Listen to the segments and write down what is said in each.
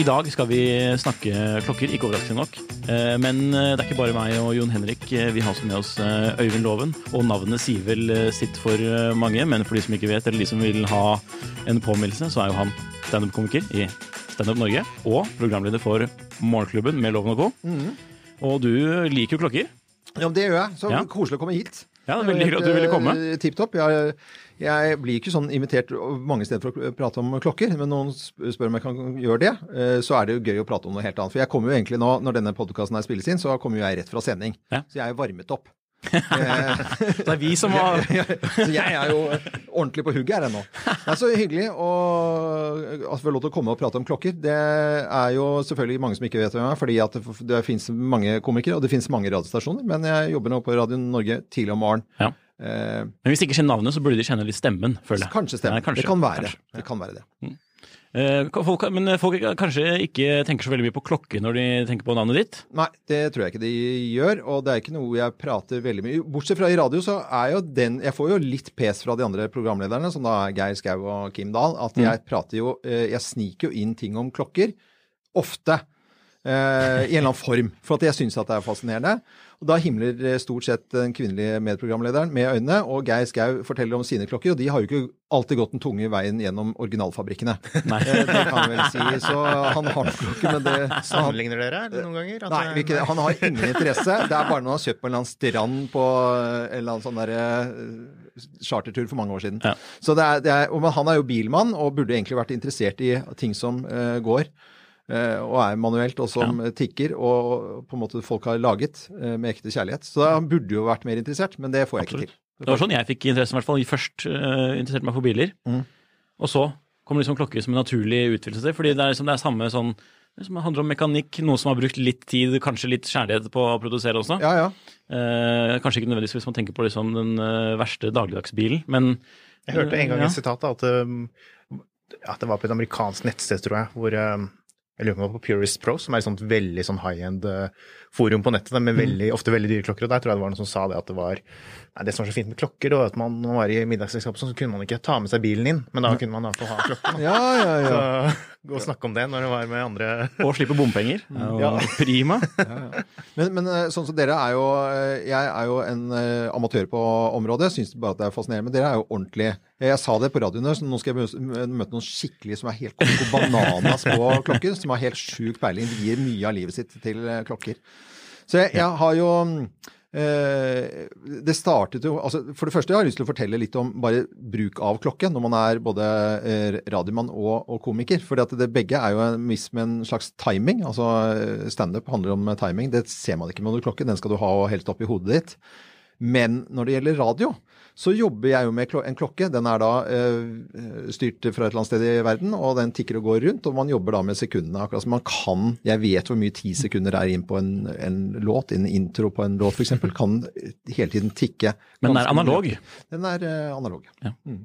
I dag skal vi snakke klokker, ikke overraskende nok. Eh, Men eh, det er ikke bare meg og Jon Henrik. Eh, Vi har også med oss Øyvind Loven. Og navnet sier vel sitt for mange, men for de som ikke vet, eller de som vil ha en påminnelse, så er jo han standup-komiker i Standup Norge. Og programleder for Morgenklubben med Loven og co. Og du liker jo klokker. Ja, det gjør jeg. Så Ja. koselig å komme hit. Ja, det er veldig hyggelig at du ville komme. Eh, Tipp topp. Jeg, jeg blir ikke sånn invitert mange steder for å prate om klokker, men noen spør om jeg kan gjøre det, eh, så er det jo gøy å prate om noe helt annet. For jeg kommer jo egentlig nå, når denne podkasten spilles inn, så kommer jo jeg rett fra sending. Ja. Så jeg er varmet opp. Eh, Det er vi som har så jeg er jo ordentlig på hugget her ennå. Det er så hyggelig og at vi har lov til å komme og prate om klokker. Det er jo selvfølgelig mange som ikke vet hvem jeg er, fordi at det, det finnes mange komikere, og det finnes mange radiostasjoner. Men jeg jobber nå på Radio Norge tidlig om morgenen. Ja. Eh, Men hvis de ikke kjenner navnet, så burde de kjenne litt stemmen, føler jeg. kanskje stemmen. Ja, kanskje, det kan være kanskje. det. kan være det. Eh, Folk, men folk kanskje ikke tenker så veldig mye på klokke når de tenker på navnet ditt? Nei, det tror jeg ikke de gjør, og det er ikke noe jeg prater veldig mye Bortsett fra i radio, så er jo den Jeg får jo litt pes fra de andre programlederne, som da er Geir Skau og Kim Dahl, at Mm. jeg prater jo eh, Jeg sniker jo inn ting om klokker. Ofte. eh, I en eller annen form. For at jeg syns at det er fascinerende. Og da himler eh, stort sett den kvinnelige medprogramlederen med øynene, og Geir Skau forteller om sine klokker, og de har jo ikke alltid gått den tunge veien gjennom originalfabrikkene. Nei. Eh, det kan jeg vel si. Så han har nok klokker, men det han- Sammenligner dere noen ganger? At Nei, ikke han har ingen interesse. Det er bare når han har kjøpt på en eller annen strand på en eller annen sånn der, eh, chartertur for mange år siden. Ja. Så det er, det er, men han er jo bilmann og burde egentlig vært interessert i ting som uh, går. Eh, og er manuelt, og som tikker, og på en måte folk har laget eh, med ekte kjærlighet. Så han burde jo vært mer interessert, men det får jeg Absolutt. ikke til. Det var sånn jeg fikk interessen, i hvert fall. Først uh, interesserte meg for biler, Mm. og så kommer liksom klokker som en naturlig utvidelse. Fordi det er, liksom, det er samme sånn det som handler om mekanikk, noe som har brukt litt tid, kanskje litt kjærlighet på å produsere også. Ja, ja. Eh, kanskje ikke nødvendigvis hvis man tenker på liksom den verste dagligdagsbilen, men Jeg hørte en gang Ja. et sitat da, at um, ja, det var på et amerikansk nettsted, tror jeg, hvor um, jeg lurer var på Purist Pro, som er et sånt veldig sånn high-end uh, forum på nettet, med veldig, ofte veldig dyre klokker. Og der tror jeg det var noen som sa det at det var nei, Det som var så fint med klokker, det var at man, når man var i middagsselskapet, så kunne man ikke ta med seg bilen inn, men da kunne man i hvert fall ha klokken. Ja, ja, ja. Så gå og snakke om det når du var med andre Og slippe bompenger. Er jo Ja. Prima. Men, men eh, sånn som dere er jo eh, Jeg er jo en eh, amatør på området. Syns bare at det er fascinerende. Men dere er jo ordentlig Jeg sa det på radioen, så nå skal jeg møte noen skikkelig som er helt koko bananas på klokker. Som har helt sjuk peiling. De gir mye av livet sitt til klokker. Så jeg, jeg har jo Eh, det startet jo altså For det første jeg har jeg lyst til å fortelle litt om bare bruk av klokke når man er både eh, radiomann og, og komiker. For det begge er jo en miss med en slags timing. altså eh, Standup handler om timing. Det ser man ikke med noen klokke. Den skal du ha helt opp i hodet ditt. Men når det gjelder radio, så jobber jeg jo med en klokke. Den er da eh, styrt fra et eller annet sted i verden, og den tikker og går rundt. Og man jobber da med sekundene. Akkurat som man kan Jeg vet hvor mye ti sekunder er inn på en, en låt. En intro på en låt, f.eks. Kan hele tiden tikke. Men den er analog. Den er eh, analog. Ja. Mm.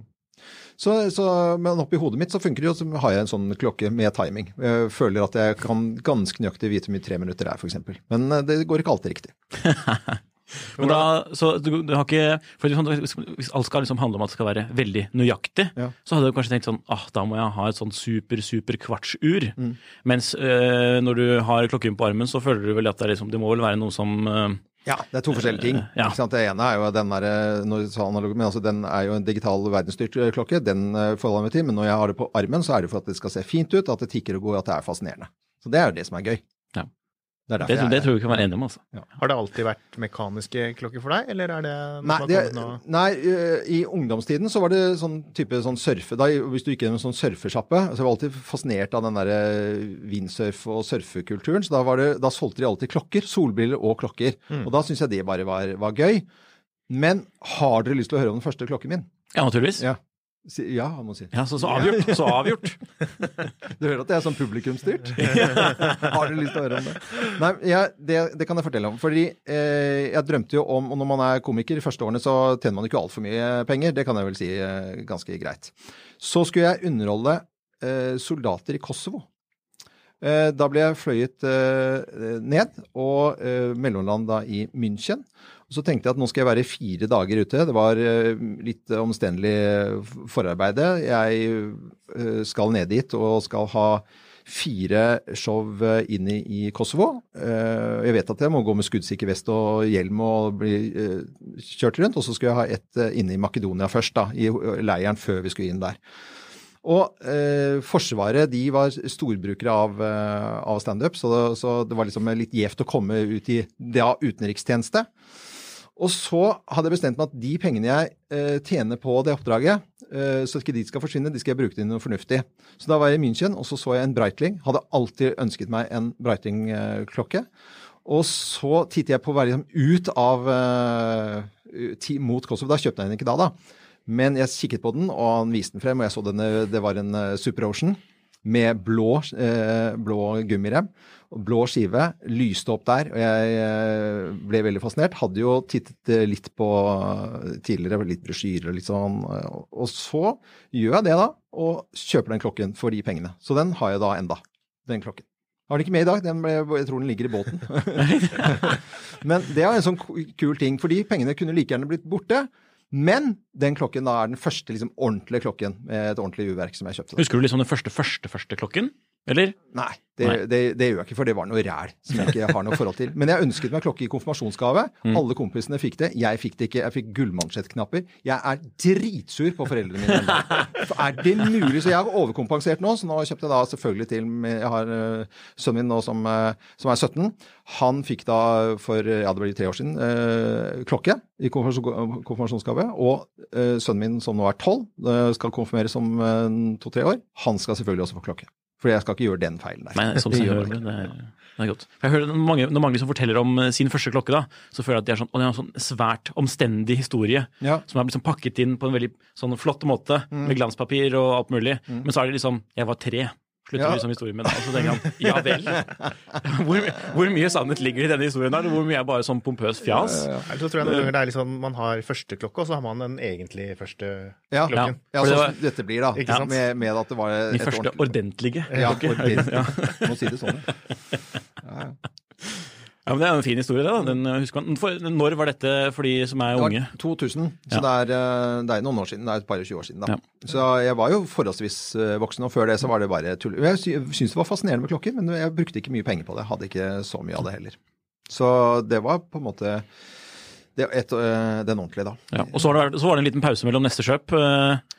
Så, så, men oppi hodet mitt så funker det jo, så har jeg en sånn klokke med timing. Jeg føler at jeg kan ganske nøyaktig vite hvor mye tre minutter er, f.eks. Men eh, det går ikke alltid riktig. Men da, så du, du har ikke for sånn, hvis, hvis alt skal liksom handle om at det skal være veldig nøyaktig, Ja. så hadde du kanskje tenkt sånn ah, da må jeg ha et sånn super, super kvartsur. Mm. Mens øh, når du har klokken på armen, så føler du vel at det, liksom, det må vel være noe som øh, Ja, det er to forskjellige ting. Ja. Ikke sant? Det ene er jo den der, analog, men altså den er jo en digital verdensstyrt eh, klokke. Den eh, forholder jeg meg til. Men når jeg har det på armen, så er det for at det skal se fint ut, at det tikker og går, at det er fascinerende. Så det er jo det som er gøy. Ja. Det Det, det tror jeg vi kan være enige om. altså. Har det alltid vært mekaniske klokker for deg, eller er det Nei, det, nei, øh, i ungdomstiden så var det sånn type sånn surfe da, Hvis du gikk gjennom en sånn surfesjappe så Jeg var alltid fascinert av den der øh, windsurf- og surfekulturen. Så da, var det, da solgte de alltid klokker. Solbriller og klokker. Mm. Og da syns jeg det bare var, var gøy. Men har dere lyst til å høre om den første klokken min? Ja, naturligvis. Ja. Ja, han må si. Ja, så, så avgjort. Så avgjort. Du hører at det er sånn publikumsstyrt? Har du lyst til å høre om det? Nei, jeg, det, det kan jeg fortelle om. Fordi eh, jeg drømte jo om Og når man er komiker, de første årene så tjener man ikke altfor mye penger. Det kan jeg vel si eh, ganske greit. Så skulle jeg underholde eh, soldater i Kosovo. Eh, da ble jeg fløyet eh, ned og eh, mellomland da i München. Og så tenkte jeg at nå skal jeg være fire dager ute. Det var eh, litt omstendelig forarbeide. Jeg eh, skal ned dit og skal ha fire show eh, inn i, Kosovo. Eh, jeg vet at jeg må gå med skuddsikker vest og hjelm og bli eh, kjørt rundt. Og så skulle jeg ha ett eh, inne i Makedonia først, da, i leiren før vi skulle inn der. Og eh, Forsvaret de var storbrukere av, eh, av standup, så, det- så det var liksom litt gjevt å komme ut i da utenrikstjeneste. Og så hadde jeg bestemt meg at de pengene jeg eh, tjener på det oppdraget, eh, så ikke de skal forsvinne, de skal jeg bruke til noe fornuftig. Så da var jeg i München, og så så jeg en Breitling. Hadde alltid ønsket meg en Breitling-klokke. Og så tittet jeg på å være liksom, ut av eh, mot Kosovo. Da kjøpte jeg den ikke da, da. Men jeg kikket på den, og han viste den frem, og jeg så denne, det var en Super Ocean med blå, blå gummirem. Blå skive. Lyste opp der, og jeg eh, ble veldig fascinert. Hadde jo tittet eh, litt på eh, tidligere, litt brosjyrer og litt sånn. Og så gjør jeg det, da, og kjøper den klokken for de pengene. Så den har jeg da enda, den klokken. Har den ikke med i dag, den ble, jeg tror den ligger i båten. Men det er en sånn kul ting, for de pengene kunne like gjerne blitt borte. Men den klokken da er den første liksom, ordentlige klokken med et ordentlig urverk som jeg kjøpte. Husker du liksom den første, første, første klokken? Eller? Nei, det, Nei. Det, det gjør jeg ikke, for det var noe ræl som jeg ikke har noe forhold til. Men jeg ønsket meg klokke i konfirmasjonsgave. Mm. Alle kompisene fikk det. Jeg fikk det ikke. Jeg fikk gullmansjettknapper. Jeg er dritsur på foreldrene mine. For Er det mulig? Så jeg har overkompensert nå, så nå kjøpte jeg da selvfølgelig til Jeg har øh, sønnen min nå som, øh, som er 17. Han fikk da for ja, det blir tre år siden øh, klokke i konfirmasjonsgave. Og sønnen min som nå er 12, øh, skal konfirmeres om to-tre år. Han skal selvfølgelig også få klokke. For jeg skal ikke gjøre den feilen der. Nei, Det som jeg gjør det. Det er, det er godt. Jeg hører mange, når mange som forteller om eh, sin første klokke, da, så føler jeg at de er sånn, og det er en sånn svært omstendig historie. Ja. Som er liksom pakket inn på en veldig sånn flott måte, Mm. med glanspapir og alt mulig. Men så er det liksom Jeg var tre. Slutter Ja. liksom historien med det. Og så tenker han ja vel. Hvor, hvor mye sannhet ligger i denne historien der? og Hvor mye er bare sånn pompøs fjas? Eller så tror jeg noen ganger det er litt sånn man har første klokke, og så har man den egentlig første Ja, klokken. ja ja. det sånn dette blir, da. Ikke sant? Med, med at det var et første ordentlig- ordentlige Ja, ordentlige. ordentlig. Ja. Må si det sånn. ja. Ja, ja. Men Det er en fin historie, det. Den, husker man. For, når var dette for de som er unge? Det var 2000, så Ja. det, er, eh, det er noen år siden. Det er et par og 20 år siden. da. Ja. Så jeg var jo forholdsvis eh, voksen, og før det så var det bare tull. Jeg sy- syntes det var fascinerende med klokker, men jeg brukte ikke mye penger på det. Jeg hadde ikke så mye av det heller. Så det var på en måte det, et, eh, den ordentlige, da. Ja. Og så, var, det så var det en liten pause mellom neste kjøp.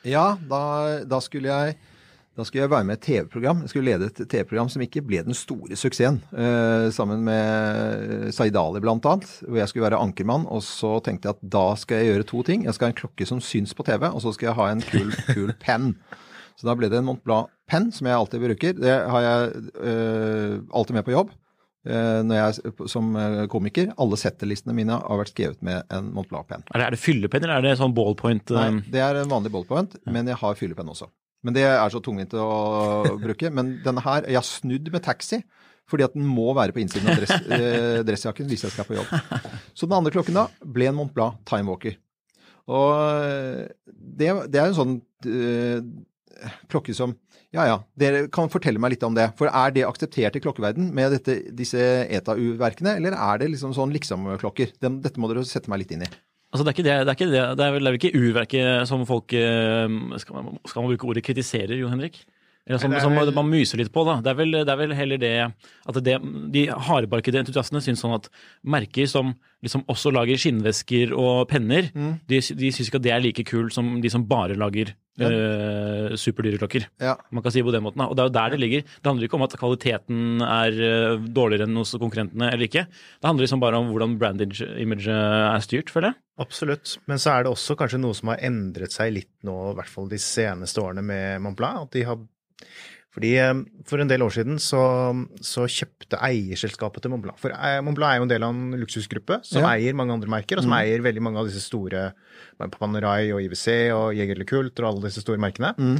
Ja, da, da skulle jeg da skulle jeg være med i et TV-program. Jeg skulle lede et TV-program som ikke ble den store suksessen. Eh, sammen med Zaid Ali blant annet, hvor jeg skulle være ankermann. Og så tenkte jeg at da skal jeg gjøre to ting. Jeg skal ha en klokke som syns på TV, og så skal jeg ha en kul, kul penn. Så da ble det en Montblanc-penn, som jeg alltid bruker. Det har jeg eh, alltid med på jobb. eh, når jeg som eh, komiker. Alle settelistene mine har vært skrevet med en Montblanc-penn. Er det, er det fyllepenn, eller er det sånn ballpoint? eh, Nei, det er en vanlig ballpoint, men jeg har fyllepenn også. Men det er så tungvint å bruke. Men denne her Jeg har snudd med taxi. Fordi at den må være på innsiden av dress, eh, dressjakken hvis jeg skal på jobb. Så den andre klokken da ble en Montblanc Timewalker. Og eh, det, det er en sånn eh, klokke som Ja ja, dere kan fortelle meg litt om det. For er det akseptert i klokkeverden med dette, disse ETA-U-verkene, eller er det liksom sånn liksom-klokker? Dette må dere sette meg litt inn i. Altså, det er det. Det er, ikke det. Det er vel, det er vel ikke urverket som folk eh, skal, man, skal man bruke ordet kritiserer, Jon Henrik? Eller som, som vel- man myser litt på, da. Det er vel, det er vel heller det at det, de hardbarkede entusiastene syns sånn at merker som liksom også lager skinnvesker og penner, Mm. de, de syns ikke at det er like kult som de som bare lager eh, superdyre klokker. Ja. Man kan si på den måten. da. Og det er jo der det ligger. Det handler ikke om at kvaliteten er eh, dårligere enn hos konkurrentene eller ikke. Det handler liksom bare om hvordan brandage-imaget er styrt, føler jeg. Absolutt. Men så er det også kanskje noe som har endret seg litt nå, i hvert fall de seneste årene med Montblanc. At de har fordi eh, For en del år siden så, så kjøpte eierselskapet til Montblanc For eh, Montblanc er jo en del av en luksusgruppe som Ja. eier mange andre merker, og som eier veldig mange av disse store Panerai og IWC og Jeger Kult og alle disse store merkene. Mm.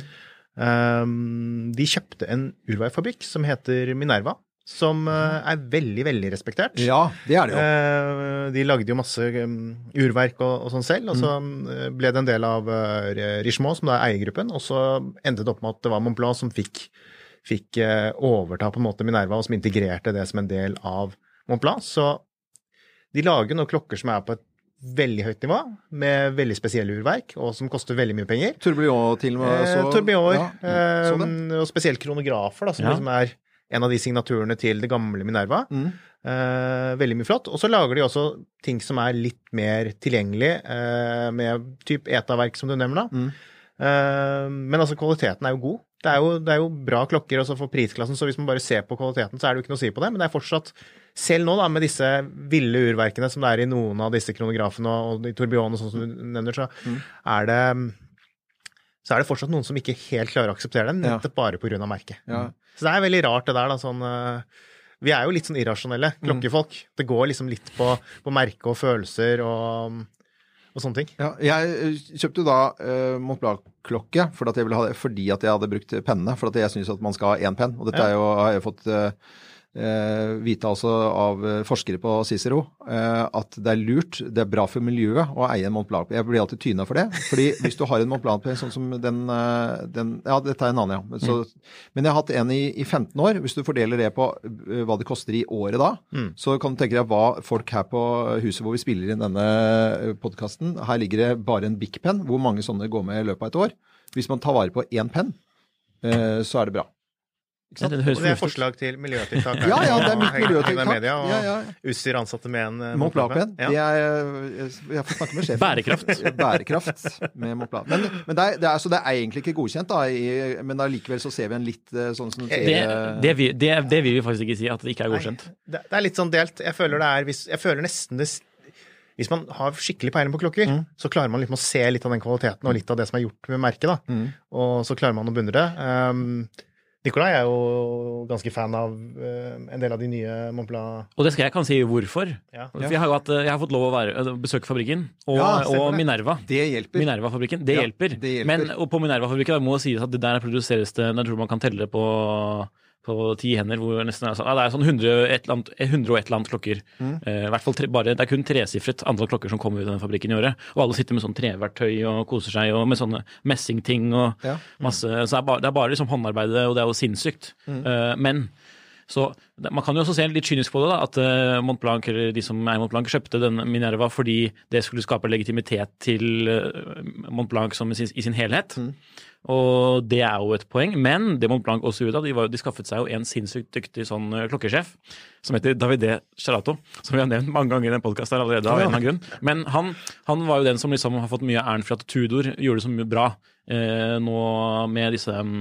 Um, de kjøpte en urveifabrikk som heter Minerva, som eh, er veldig, veldig respektert. ja, det er det jo. Eh, de lagde jo masse um, urverk og, og sånn selv, og så mm. ble det en del av Richemont, som da er eiergruppen, og så endte det opp med at det var Montblanc som fikk, fikk eh, overta på en måte Minerva, og som integrerte det som en del av Montblanc. Så de lager nå klokker som er på et veldig høyt nivå, med veldig spesielle urverk, og som koster veldig mye penger. Tourbillon til og med. Eh, så- Tourbillon, ja, eh, og spesielt kronografer, da, som Ja. liksom er en av de signaturene til det gamle Minerva. Mm. Eh, veldig mye flott. Og så lager de også ting som er litt mer tilgjengelig, eh, med typ ETA-verk, som du nevner. da. Mm. Eh, men altså, kvaliteten er jo god. Det er jo, det er jo bra klokker også for prisklassen, så hvis man bare ser på kvaliteten, så er det jo ikke noe å si på det. Men det er fortsatt, selv nå da, med disse ville urverkene som det er i noen av disse kronografene og, og i Tourbillon og sånn som du nevner, så Mm. er det så er det fortsatt noen som ikke helt klarer å akseptere Ja. nettopp bare pga. merket. Ja. Så det er veldig rart, det der. da, sånn... eh, vi er jo litt sånn irrasjonelle klokkefolk. Det går liksom litt på, på merke og følelser og, og sånne ting. Ja, jeg eh, kjøpte da uh, Montblanc-klokke for at jeg ville ha det, fordi at jeg hadde brukt pennene. For at jeg syns at man skal ha én penn. Og dette Ja. er jo, har jeg fått eh, vite altså av eh, forskere på Cicero eh, at det er lurt, det er bra for miljøet å eie en Montblanc. Jeg blir alltid tyna for det. fordi hvis du har en Montblanc sånn som den, eh, den Ja, dette er en annen, ja. Men, så, men jeg har hatt en i, i 15 år. Hvis du fordeler det på eh, hva det koster i året da, Mm. så kan du tenke deg hva folk her på huset hvor vi spiller inn denne podkasten Her ligger det bare en Bic Pen. Hvor mange sånne går med i løpet av et år? Hvis man tar vare på én penn, eh, så er det bra. Ikke sant? Det det er forslag til miljøtiltak. Ja, ja, det er mitt miljøtiltak. Media, og Ja, ja. utstyr ansatte med en eh, Mont Ja. Er Jeg får snakke med sjefen. Bærekraft. Bærekraft med Moplapen. Men, men det, er, det, er, så det er egentlig ikke godkjent, da, i, men allikevel så ser vi en litt eh, sånn som du Det, eh, det, det, det vil vi faktisk ikke si, at det ikke er godkjent. Det, det er litt sånn delt. Jeg føler det er hvis, Jeg føler nesten det Hvis man har skikkelig peiling på klokker, Mm. så klarer man liksom å se litt av den kvaliteten og litt av det som er gjort med merket. da. Mm. Og så klarer man å beundre det. Um, Nikolai er jo ganske fan av eh, en del av de nye Montblanc Og det skal jeg kan si hvorfor. ja. For jeg har, jo hatt, jeg har fått lov å være, øh, besøke fabrikken, og, Ja, og. Minerva. Det hjelper. Minerva-fabrikken. Det, Ja, hjelper. det hjelper. Men og på Minerva-fabrikken må det sies at det der produseres det Jeg tror man kan telle det på, på ti hender. hvor nesten er sånn, ja, Det er sånn 100, et eller annet, 100 og et eller annet klokker. Mm. Eh, i hvert fall tre, bare, Det er kun tresifret antall klokker som kommer ut av den fabrikken i året. Og alle sitter med sånn treverktøy og koser seg, og med sånne messingting og Ja. masse Så det er bare, det er bare liksom håndarbeidet, og det er jo sinnssykt. Mm. Eh, men så Man kan jo også se litt kynisk på det, da, at eh, Mont eller de som er Montblanc, kjøpte den Minerva fordi det skulle skape legitimitet til Montblanc Mont som i sin, i sin helhet. Mm. Og det er jo et poeng. Men det Mont Blanc også gjorde, av, de, var, de skaffet seg jo en sinnssykt dyktig sånn eh, klokkesjef som heter Davide Cerato, som vi har nevnt mange ganger i den podkasten allerede. av en eller annen. Men han, han var jo den som liksom har fått mye æren for at Tudor gjorde det så mye bra eh, nå med disse eh,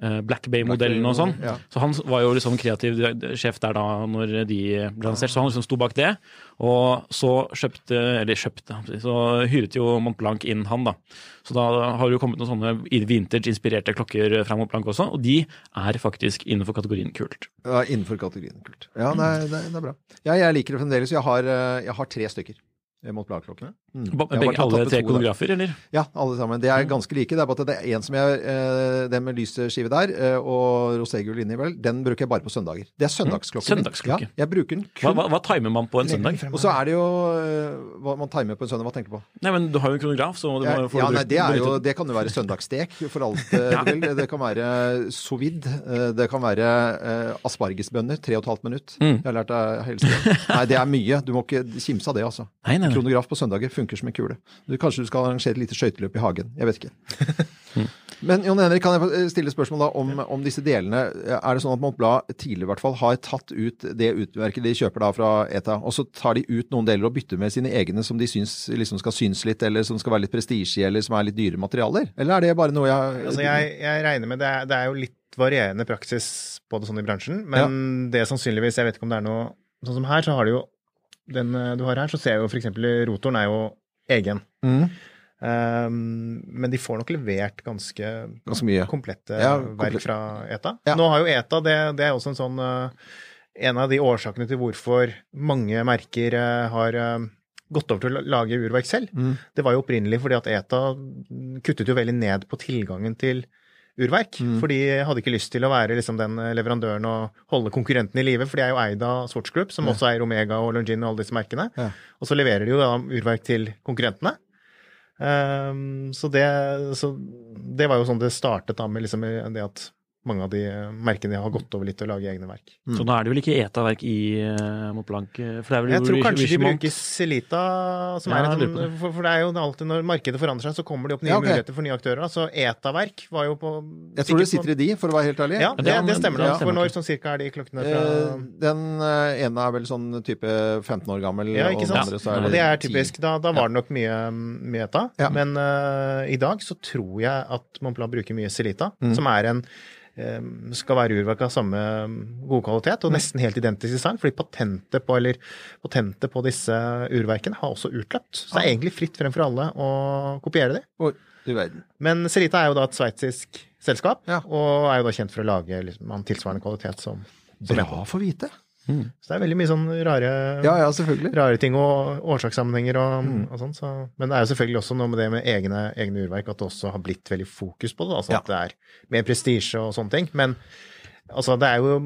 Black Bay-modellen og sånn. Ja. Så han var jo liksom kreativ sjef der da når de ble lansert, så han liksom sto bak det. Og så kjøpte, eller kjøpte, så hyret jo Mont Blanc inn han, da. Så da har det jo kommet noen sånne vintage-inspirerte klokker fra Mont Blanc også, og de er faktisk innenfor kategorien kult. Ja, innenfor kategorien kult. Ja, det er, det er, er bra. Ja, jeg liker det fremdeles. Jeg har, eh, jeg har tre stykker. Eh, bladklokkene. Mm. Begge, alle tre to koreografer, eller? Ja, alle sammen. De er ganske like. Det er bare at det er en som jeg eh, Den med lys skive der, eh, og roségul inni, vel, den bruker jeg bare på søndager. Det er søndagsklokken. min. Søndagsklokke. Ja, jeg bruker den kun. hva, hva timer man på en søndag? Og så er det jo hva man timer på en søndag. Hva tenker du på? Nei, men Du har jo en kronograf, så du Ja, må få ja, nei, det, er jo, det kan jo være søndagsstek for alt du vil. Det kan være sous vide. eh, Det kan være aspargesbønner. Tre og et halvt minutt. Mm. Jeg har lært av Helse. Nei, det er mye. Du må ikke kimse av det, altså. Nei, nei, nei. Kronograf på søndager funker som en kule. Du, kanskje du skal arrangere et lite skøyteløp i hagen. Jeg vet ikke. Men Jon Henrik, kan jeg få stille spørsmål da om, om disse delene? Er det sånn at Montblad tidligere i hvert fall har tatt ut det utmerket de kjøper da fra ETA, og så tar de ut noen deler og bytter med sine egne som de syns liksom skal synes litt, eller som skal være litt prestisje, eller som er litt dyre materialer? Eller er det bare noe jeg Altså, jeg, jeg regner med det er, det er jo litt varierende praksis på det sånn i bransjen, men det er sannsynligvis Jeg vet ikke om det er noe Sånn som her, så har de jo Den eh, du har her, så ser jeg jo f.eks. rotoren er jo egen. Mm, Um, men de får nok levert ganske ganske mye. komplette Ja, verk fra ETA. Ja. Nå har jo ETA, det, det er også en sånn eh, En av de årsakene til hvorfor mange merker eh, har gått over til å lage urverk selv. Mm. Det var jo opprinnelig fordi at ETA kuttet jo veldig ned på tilgangen til urverk. Mm. For de hadde ikke lyst til å være liksom den leverandøren og holde konkurrenten i live, for de er jo eid av Swatch Group, som Ja. også eier Omega og Longin og alle disse merkene. Ja. Og så leverer de jo da urverk til konkurrentene. Um, så, det, så det var jo sånn det startet da med liksom det at mange av de merkene merkene har gått over litt til å lage egne verk. Så nå er det vel ikke ETA-verk i uh, Mont Blanc? eh, For det er vel Jeg tror kanskje de bruker Celita, som Ja, er et sånn, for, for det er jo alltid når markedet forandrer seg, så kommer det opp nye Ja, okay. muligheter for nye aktører. Så ETA-verk var jo på Jeg tror det sitter i de, for å være helt ærlig. Ja, det, Ja, det stemmer. ja, For når sånn cirka er de klokkene fra Eh, Den eh, ene er vel sånn type 15 år gammel, Ja, og ikke den sant? andre så Og er det er typisk. Da, da var det nok mye, mye ETA. Ja. Men uh, i dag så tror jeg at Montblanc bruker mye Celita, Mm. som er en eh, skal være urverk av samme mm, gode kvalitet, Mm. og nesten helt identisk design. Fordi patentet på, eller, patentet på disse urverkene har også utløpt. Så det er egentlig fritt fremfor alle å kopiere de. Men Celita er jo da et sveitsisk selskap, og er jo da kjent for å lage liksom, en tilsvarende kvalitet som, som Bra for å vite. Så det er veldig mye sånn rare Ja, ja, rare ting og årsakssammenhenger og, Mm. og sånn. Så. Men det er jo selvfølgelig også noe med det med egne, egne urverk, at det også har blitt veldig fokus på det. Altså Ja. at det er mer prestisje og sånne ting. Men altså, det er jo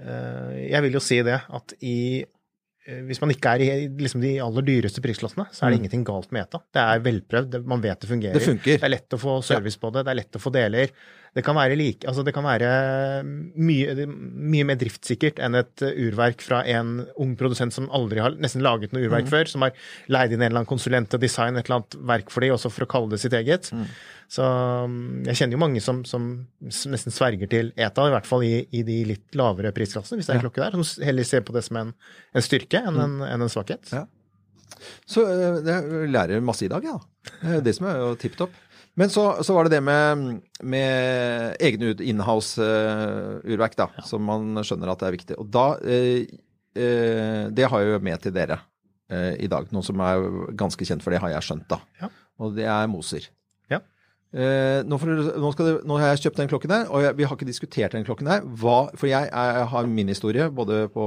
øh, Jeg vil jo si det at i eh, hvis man ikke er i liksom, de aller dyreste prisklassene, så er det Mm. ingenting galt med ETA. Det er velprøvd, man vet det fungerer. Det. Det er lett å få service på det, det er lett å få deler. Det kan være, like, altså det kan være mye, mye mer driftssikkert enn et uh, urverk fra en ung produsent som aldri har nesten laget noe urverk før, som har leid inn en eller annen konsulent til å designe et eller annet verk for dem, også for å kalle det sitt eget. Så um, jeg kjenner jo mange som, som nesten sverger til ETA, i hvert fall i, i de litt lavere prisklassene, hvis det er en klokke der, som heller ser på det som en, en styrke enn en, enn en svakhet. Ja. Så jeg lærer masse i dag, ja. Det som er jo tipp topp. Men så, så var det det med, med egne inhouse-urverk, da, som man skjønner at det er viktig. Og da eh, eh, Det har jeg jo med til dere eh, i dag. Noe som er ganske kjent, for det har jeg skjønt, da. Ja. Og det er Moser. Ja. Eh, nå, for, nå, skal dere- nå har jeg kjøpt den klokken her, og jeg, vi har ikke diskutert den klokken her. Hva, for jeg, jeg, har min historie både på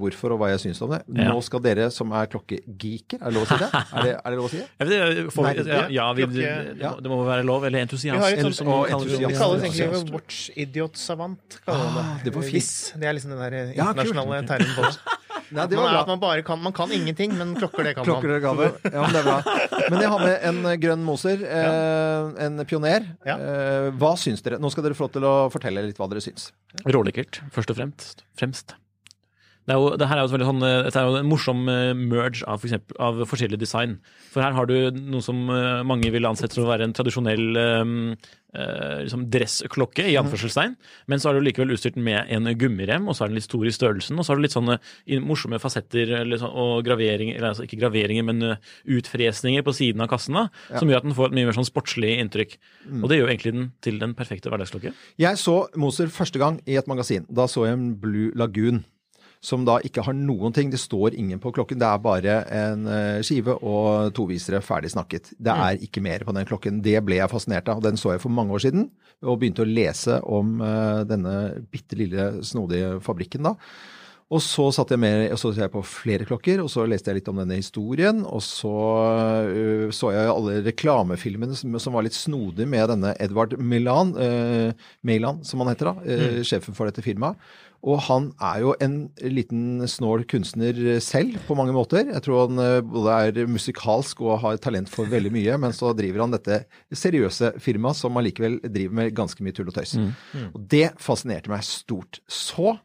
hvorfor og hva jeg syns om det. Ja. Nå skal dere som er klokkegeeker, er det lov å si det? Er det, er det lov å si det? Vet, får, Nei, ja, ja, vi, klokke- det, ja. det må være lov. Eller Vi entusiast. har et eller som og kaller det. Det kalles egentlig entusiast. watch idiot savant. Ah, det var fint. Det er liksom den der Ja, internasjonale termen på det. Nei, det var bra. at man bare kan, man kan ingenting, men klokker det kan Klokker man. dere. Ja, men det er bra. Men jeg har med en eh, grønn Moser, eh, en pioner. Ja. Eh, hva syns dere? Nå skal dere få lov til å fortelle litt hva dere syns. Rålekkert, først og fremst. fremst. Det, er jo, det er jo, sånn, eh, dette er jo en morsom eh, merge av, for eksempel, av forskjellig design. For her har du noe som eh, mange vil ansette som å være en tradisjonell eh, eh, liksom dressklokke, i anførselstegn. Men så er du likevel utstyrt med en gummirem, og så er den litt stor i størrelsen. Og så har du litt sånne morsomme fasetter eller sånn, og graveringer, eller altså ikke graveringer, men eh, utfresninger på siden av kassen, da, som gjør at den får et mye mer sånn sportslig inntrykk. Og det gjør egentlig den til den perfekte hverdagsklokke. Jeg så Moser første gang i et magasin. Da så jeg en Blue Lagoon. Som da ikke har noen ting. Det står ingen på klokken. Det er bare en eh, skive og tovisere ferdig snakket. Det er ikke mer på den klokken. Det ble jeg fascinert av. og Den så jeg for mange år siden, og begynte å lese om eh, denne bitte lille, snodige fabrikken da. Og så satt jeg med, og så så jeg på flere klokker, og så leste jeg litt om denne historien. Og så øh, så jeg alle reklamefilmene som, som var litt snodige med denne Edvard Milan, øh, Milan som han heter da, øh, sjefen for dette firmaet. Og han er jo en liten snål kunstner selv, på mange måter. Jeg tror han øh, både er musikalsk og har talent for veldig mye, men så driver han dette seriøse firmaet som allikevel driver med ganske mye tull og tøys. Og det fascinerte meg stort. Så eh,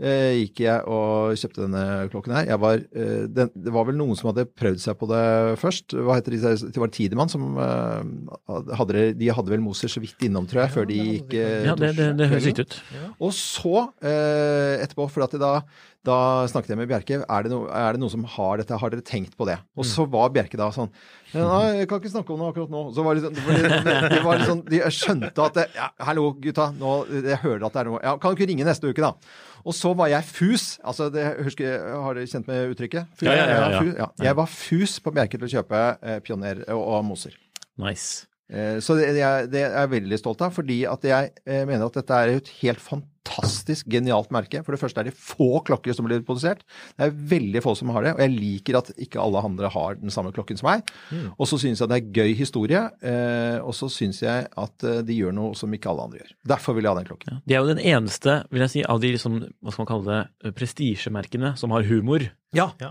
gikk jeg og kjøpte denne klokken her. Jeg var, eh, den, det var vel noen som hadde prøvd seg på det først. Hva heter de? Det var Tidemann som eh, hadde De hadde vel Moser så vidt innom, tror jeg, før de gikk eh, Ja, det, det, det høres riktig ut. Og så, eh, etterpå, for at de da, da snakket jeg med Bjerke, er det, no, er det noen som har dette, har dere tenkt på det? Og så var Bjerke da sånn, nei, jeg kan ikke snakke om det akkurat nå. Så var det, sånn, de, det, det var litt sånn, de skjønte at, det, ja, hallo gutta, nå, jeg hører at det er noe, ja, kan du ikke ringe neste uke da? Og så var jeg fus, altså det, husker, har dere kjent med uttrykket? Fus, Ja, ja, ja, ja. Jeg var fus på Bjerke til å kjøpe eh, Pioner og, og Moser. Nice. Eh, Så det, det, er, det er jeg veldig stolt av, fordi at jeg eh, mener at dette er et helt fantastisk genialt merke. For det første er det få klokker som blir produsert. Det er veldig få som har det, og jeg liker at ikke alle andre har den samme klokken som meg. Og så syns jeg det er gøy historie, eh, og så syns jeg at de gjør noe som ikke alle andre gjør. Derfor vil jeg ha den klokken. Ja. De er jo den eneste, vil jeg si, av de liksom, hva skal man kalle det, prestisjemerkene som har humor. Ja. Ja.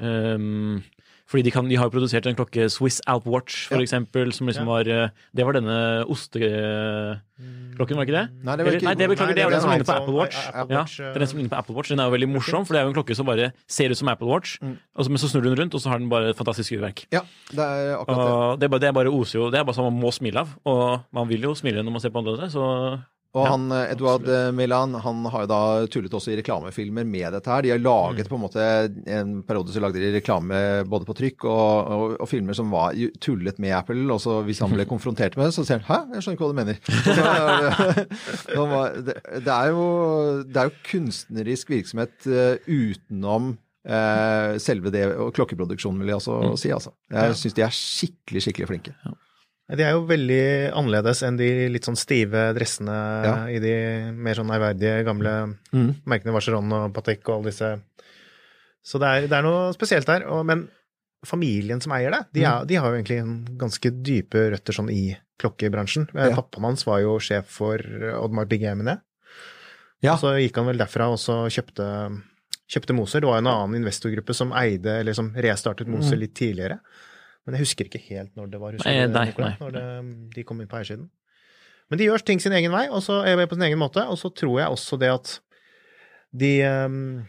Fordi de, kan, de har jo produsert en klokke, Swiss Alp Watch for Ja. eksempel, som liksom var eh, Det var denne osteklokken, var ikke det? Nei, det var Eller- Nei, det beklager, det er den som ligner på Apple Watch. Apple Ja, det er den som ligner på Apple Watch. Den er jo veldig morsom, for det er jo en klokke som bare ser ut som Apple Watch, Mm. og så, men så snur du den rundt, og så har den bare et fantastisk urverk. Ja, det er akkurat det. Og det er, bare, det er bare oser jo Det er bare sånn man må smile av, og man vil jo smile når man ser på andre, så Og Ja, han, Eduard Edward eh, Milan han har jo da tullet også i reklamefilmer med dette her. De har laget på en måte En periode så lagde de reklame både på trykk og, og, og filmer som var tullet med Apple. Og så hvis han ble konfrontert med det, så sier han 'hæ, jeg skjønner ikke hva du mener'. Så det, det, er jo, det er jo kunstnerisk virksomhet eh, utenom eh, selve det og klokkeproduksjonen, vil jeg også si. altså. Jeg syns de er skikkelig, skikkelig flinke. De er jo veldig annerledes enn de litt sånn stive dressene Ja. i de mer sånn ærverdige gamle Mm. merkene Vacheron og Patek og alle disse. Så det er, det er noe spesielt der. Og, men familien som eier det, de, Mm. er, de har jo egentlig en ganske dype røtter sånn i klokkebransjen. Eh, Ja. Pappaen hans var jo sjef for Oddmar Bigaminet. Ja. Så gikk han vel derfra og så kjøpte, kjøpte Moser. Det var en annen investorgruppe som eide, eller som restartet Moser Mm. litt tidligere. Men jeg husker ikke helt når det var. Husker Nei, nei, Nikolai, nei. Når det, de kom inn på eiersiden. Men de gjør ting sin egen vei, og så er på sin egen måte. Og så tror jeg også det at de, ehm,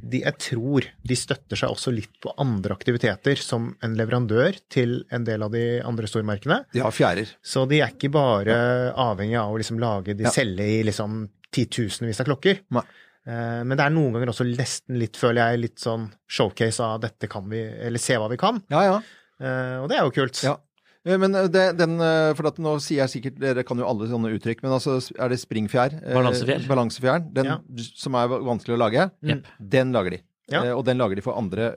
de Jeg tror de støtter seg også litt på andre aktiviteter som en leverandør til en del av de andre stormerkene. De har fjærer. Så de er ikke bare avhengig av å liksom lage De Ja. selger i liksom titusenvis av klokker. Nei. Eh, Men det er noen ganger også nesten litt, føler jeg, litt sånn showcase av dette kan vi Eller se hva vi kan. Ja, ja. Eh, Og det er jo kult. Ja. Eh, Men det, den, for at nå sier jeg sikkert, dere kan jo alle sånne uttrykk, men altså er det springfjær? Balansefjær. Balansefjær. Den Ja. som er vanskelig å lage, mm. den lager de. Ja. Eh, Og den lager de for andre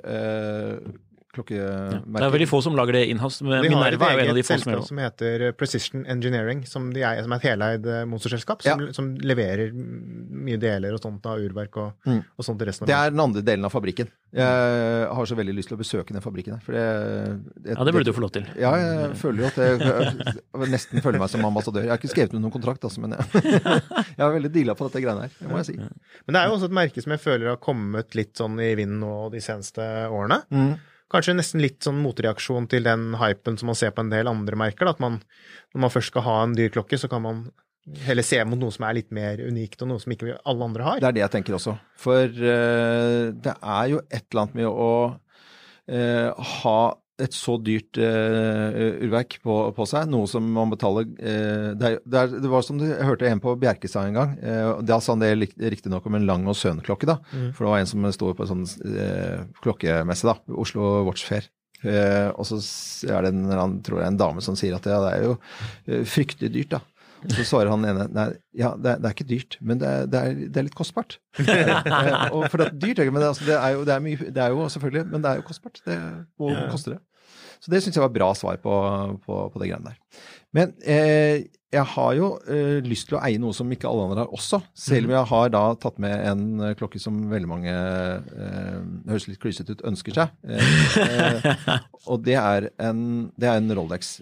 eh, Ja. Det er veldig få som lager det har et Minerva er jo en av de eget få som gjør selskap det. som heter Precision Engineering, som, de er, som er et heleid eh, monsterselskap, som, som leverer mye deler og sånt av urverk og, Mm. og sånt til resten av Det er den andre delen av fabrikken. Jeg har så veldig lyst til å besøke den fabrikken. her, For det, Ja, det burde du få lov til. Ja, jeg føler jo at jeg, jeg nesten føler meg som ambassadør. Jeg har ikke skrevet under noen kontrakt, altså, men jeg, jeg er veldig deala på dette greiene her. Det må jeg si. Men det er jo også et merke som jeg føler har kommet litt sånn i vinden nå de seneste årene. Mm. Kanskje nesten litt sånn motreaksjon til den hypen som man ser på en del andre merker. Da. At man, når man først skal ha en dyr klokke, så kan man heller se mot noe som er litt mer unikt, og noe som ikke alle andre har. Det er det jeg tenker også. For uh, det er jo et eller annet med å uh, ha et så dyrt uh, urverk på, på seg, noe som man betaler uh, det, det, det var som du hørte en på Bjerke sa en gang. Uh, da sa han det riktignok om en Lang og Søn-klokke, da. Mm. For det var en som sto på en sånn klokkemesse, da. Oslo Watch Fair. Og så er det en, tror jeg, en dame som sier at ja, det er jo fryktelig dyrt, da. Så svarer han ene nei, ja, det er, det er ikke dyrt, men det er, det er, det er litt kostbart. Eh, og for det er dyrt, men det, altså, det, er jo, det, mye, det er jo selvfølgelig, men det er jo kostbart. Det, hvor Ja. koster det? Så det syns jeg var bra svar på, på, på det greiene der. Men eh, jeg har jo eh, lyst til å eie noe som ikke alle andre har også, selv om jeg har da tatt med en eh, klokke som veldig mange eh, høres litt klysete ut, ønsker seg. Eh, eh, og det er en, det er en Rolex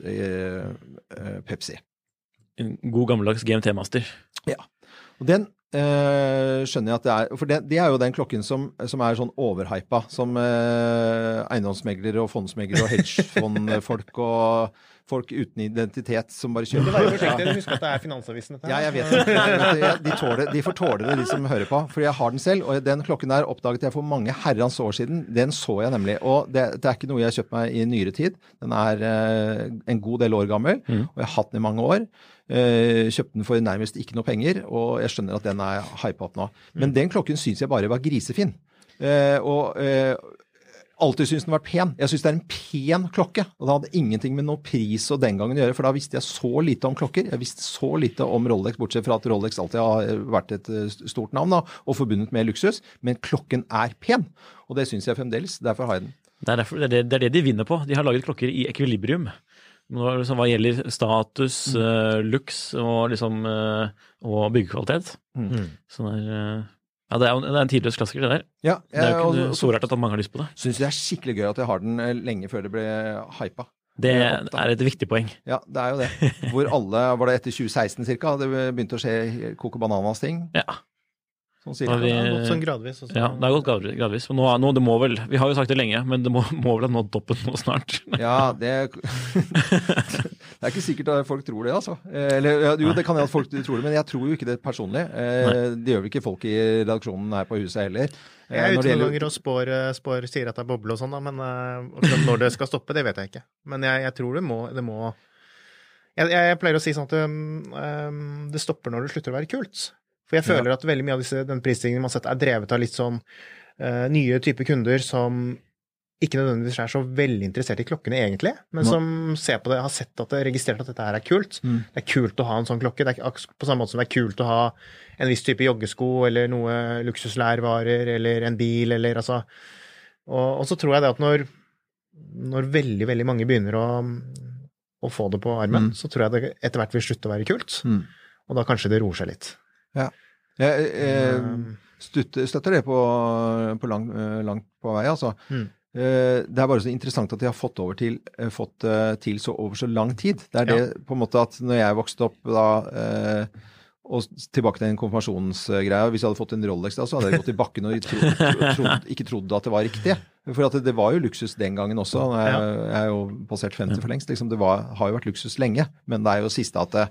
Pepsi. En god gammeldags GMT-master. Ja. Og den eh, skjønner jeg at det er For det, det er jo den klokken som, som er sånn overhypa. Som eh, eiendomsmeglere og fondsmeglere og hedgefondfolk og folk uten identitet som bare. Vær forsiktig, husk at det er Finansavisen dette Ja, her. jeg vet det. Jeg vet det. De, tåler, de får tåle det, de som hører på. For jeg har den selv, og den klokken der oppdaget jeg for mange herrens år siden. Den så jeg nemlig. Og det, det er ikke noe jeg har kjøpt meg i nyere tid. Den er eh, en god del år gammel, Mm. og jeg har hatt den i mange år. Eh, kjøpte den for nærmest ikke noe penger, og jeg skjønner at den er hypa opp nå. Men den klokken syns jeg bare var grisefin. Eh, og eh, alltid syntes den var pen. Jeg syns det er en pen klokke. Og det hadde ingenting med noe pris og den gangen å gjøre, for da visste jeg så lite om klokker. Jeg visste så lite om Rolex, bortsett fra at Rolex alltid har vært et stort navn da, og forbundet med luksus. Men klokken er pen, og det syns jeg fremdeles. Derfor har jeg den. Det er, derfor, det, er det, det er det de vinner på. De har laget klokker i ekvilibrium. Liksom, hva gjelder status, eh, looks og, liksom, uh, og byggekvalitet. Mm. Så det er, eh, ja, det er, det er en tidløs klassiker, det der. Ja, Det er jo ikke og så rart at mange har lyst på det. syns jeg det er skikkelig gøy at jeg har den lenge før det ble hypa. Det er et viktig poeng. Ja, det er jo det. Hvor alle, var det etter 2016 cirka, det begynte å skje koke bananas-ting. Ja. Sånn cirka. vi- Det har gått sånn gradvis. Også. Ja, det har gått gradvis. nå, nå, det må vel Vi har jo sagt det lenge, men det må, må vel ha nådd toppen nå snart. Ja, det Det er ikke sikkert at folk tror det, altså. Eh, Eller, ja, jo, det kan hende at folk tror det, men jeg tror jo ikke det personlig. Nei. Det gjør vel ikke folk i redaksjonen her på huset heller. Eh, Jeg er ute det noen ganger og spår, eh, spår sier at det er boble og sånn, da, men eh, når det skal stoppe, det vet jeg ikke. Men jeg, jeg tror det må, det må jeg, jeg, pleier å si sånn at um, um, det stopper når det slutter å være kult. For jeg føler at veldig mye av disse, den prisstigningen man har sett, er drevet av litt sånn uh, nye typer kunder som ikke nødvendigvis er så veldig interessert i klokkene egentlig, men som ser på det, har sett at det, registrert at dette her er kult. Mm. Det er kult å ha en sånn klokke. Det er på samme måte som det er kult å ha en viss type joggesko eller noe luksuslærvarer eller en bil eller altså Og, og så tror jeg det at når, når veldig, veldig mange begynner å, å få det på armen, Mm. så tror jeg det etter hvert vil slutte å være kult. Mm. Og da kanskje det roer seg litt. Jeg jeg Um, støtter, støtter det på, på lang, langt på vei, altså. Mm. Eh, Det er bare så interessant at de har fått, til, eh, fått eh, til så over så lang tid. Det er Ja. det på en måte at når jeg vokste opp da og tilbake til den konfirmasjonsgreia. Hvis jeg hadde fått en Rolex da, så hadde jeg gått i bakken og tro, tro, ikke trodd at det var riktig. For at det, det var jo luksus den gangen også. Jeg, jeg er jo passert 50 for lengst. Liksom, det var, har jo vært luksus lenge. Men det er jo siste at det,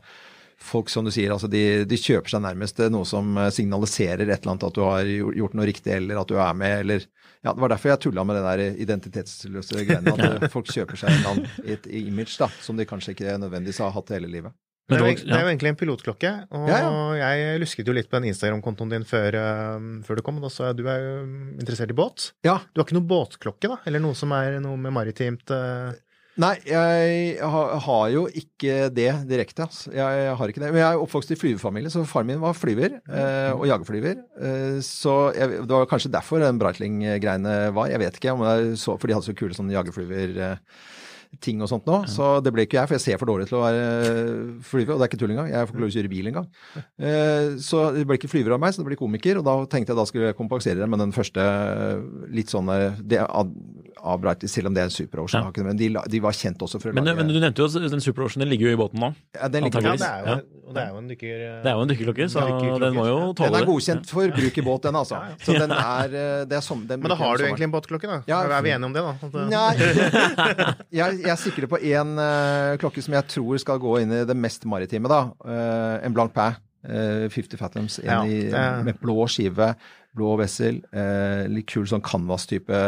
folk, som du sier, altså de, de kjøper seg nærmest noe som eh, signaliserer et eller annet at du har gjort noe riktig, eller at du er med, eller ja, Det var derfor jeg tulla med det der identitetsløse greiene. At eh, folk kjøper seg en annen, et image da, som de kanskje ikke nødvendigvis har hatt hele livet. Det er, jo, det er jo egentlig en pilotklokke, og Ja, jeg lusket jo litt på den Instagram-kontoen din før, eh, før du kom, og da så jeg at du er jo interessert i båt. Ja, Du har ikke noe båtklokke, da? Eller noe som er noe med maritimt eh, Nei, jeg har, jo ikke det direkte. Altså. Jeg, har ikke det. Men jeg er oppvokst i flyverfamilie, så faren min var flyver, eh, og jagerflyver. Eh, så jeg, det var kanskje derfor den Breitling-greiene var. Jeg vet ikke, om det er så, for de hadde så kule sånne jagerflyver-ting og sånt nå. Så det ble ikke jeg, for jeg ser for dårlig til å være flyver, og det er ikke tull engang. Jeg får ikke lov til å kjøre bil engang. Eh, så det ble ikke flyver av meg, så det ble komiker, og da tenkte jeg da skulle jeg kompensere det med den første litt sånn eh, det, av, av selv om det er en Super Ocean, Ja. men de, de var kjent også for å Men, lage men du nevnte jo at den Super Ocean, den ligger jo i båten nå. ja, den, ligger, Ja, det er jo, og det er jo en dykker... eh, Det er jo en dykkerklokke, så dykker den må jo tåle det. den er godkjent for bruk i båt, den altså. Så den er, eh, det er som, den Men da har du egentlig en båtklokke, da? Ja. er vi enige om det, da? Eh, Nei, jeg, jeg sikrer på én klokke som jeg tror skal gå inn i det mest maritime, da. Uh, en blank pæ. Uh, 50 Fathoms inn Ja, i, med blå skive, blå vessel. eh, litt kul sånn canvas-type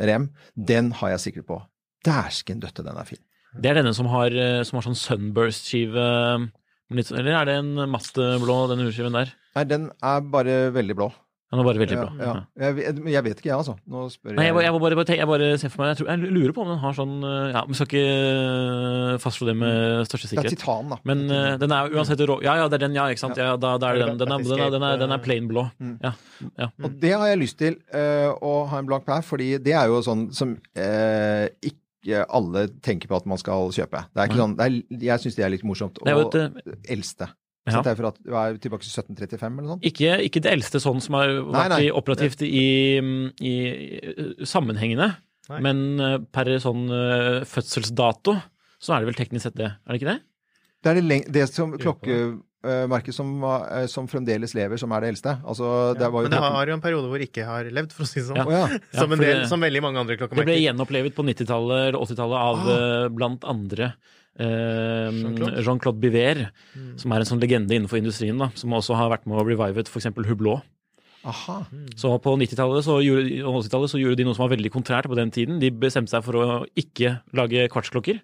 rem. Den har jeg sikret på. Dæsken døtte, den er fin. Det er denne som har, eh, som har sånn sunburst-skive litt sånn- Eller er det en mastblå, den urskiven der? Nei, den er bare veldig blå. Den var bare veldig Ja, blå. ja. Jeg, jeg vet ikke, jeg, altså. Nå spør Nei, jeg, bare- jeg, bare, bare jeg bare ser for meg Jeg, tror, jeg lurer på om den har sånn eh, Ja, Vi skal ikke eh, fastslå det med største sikkerhet. Det er titan, da. Men uh, den er uansett rå... Ja, ja, det er den, ja, ikke sant. Ja, da, da er det den. Den er, den er, den er, den er plain blå. Mm. Ja. ja. Og det har jeg lyst til uh, å ha en blank pær, fordi det er jo sånn som uh, ikke alle tenker på at man skal kjøpe. Det er ikke sånn, det er, jeg syns det er litt morsomt. Det Og et, eh, eldste. Ja. Så det er for at du er tilbake til 1735 eller noe sånt. Ikke, ikke det eldste sånn som har vært nei. i operativt i, i, sammenhengende, Nei. men eh, per sånn eh, fødselsdato så er det vel teknisk sett det, er det ikke det? Det er det, leng det som klokkemerket som, eh, som fremdeles lever, som er det eldste. Altså, det var jo Men det har jo en periode hvor det ikke har levd, for å si det sånn. Ja. Oh, ja. Ja, som, en del, som veldig mange andre klokkemerker. Det ble gjenopplevet på 90-tallet eller 80-tallet av Ah. blant andre Jean-Claude. Jean-Claude Biver, Mm. som er en sånn legende innenfor industrien, da, som også har vært med å revivet f.eks. Hublot. Aha. Så på 90-tallet så gjorde- og 80-tallet så gjorde de noe som var veldig kontrært på den tiden. De bestemte seg for å ikke lage kvartsklokker,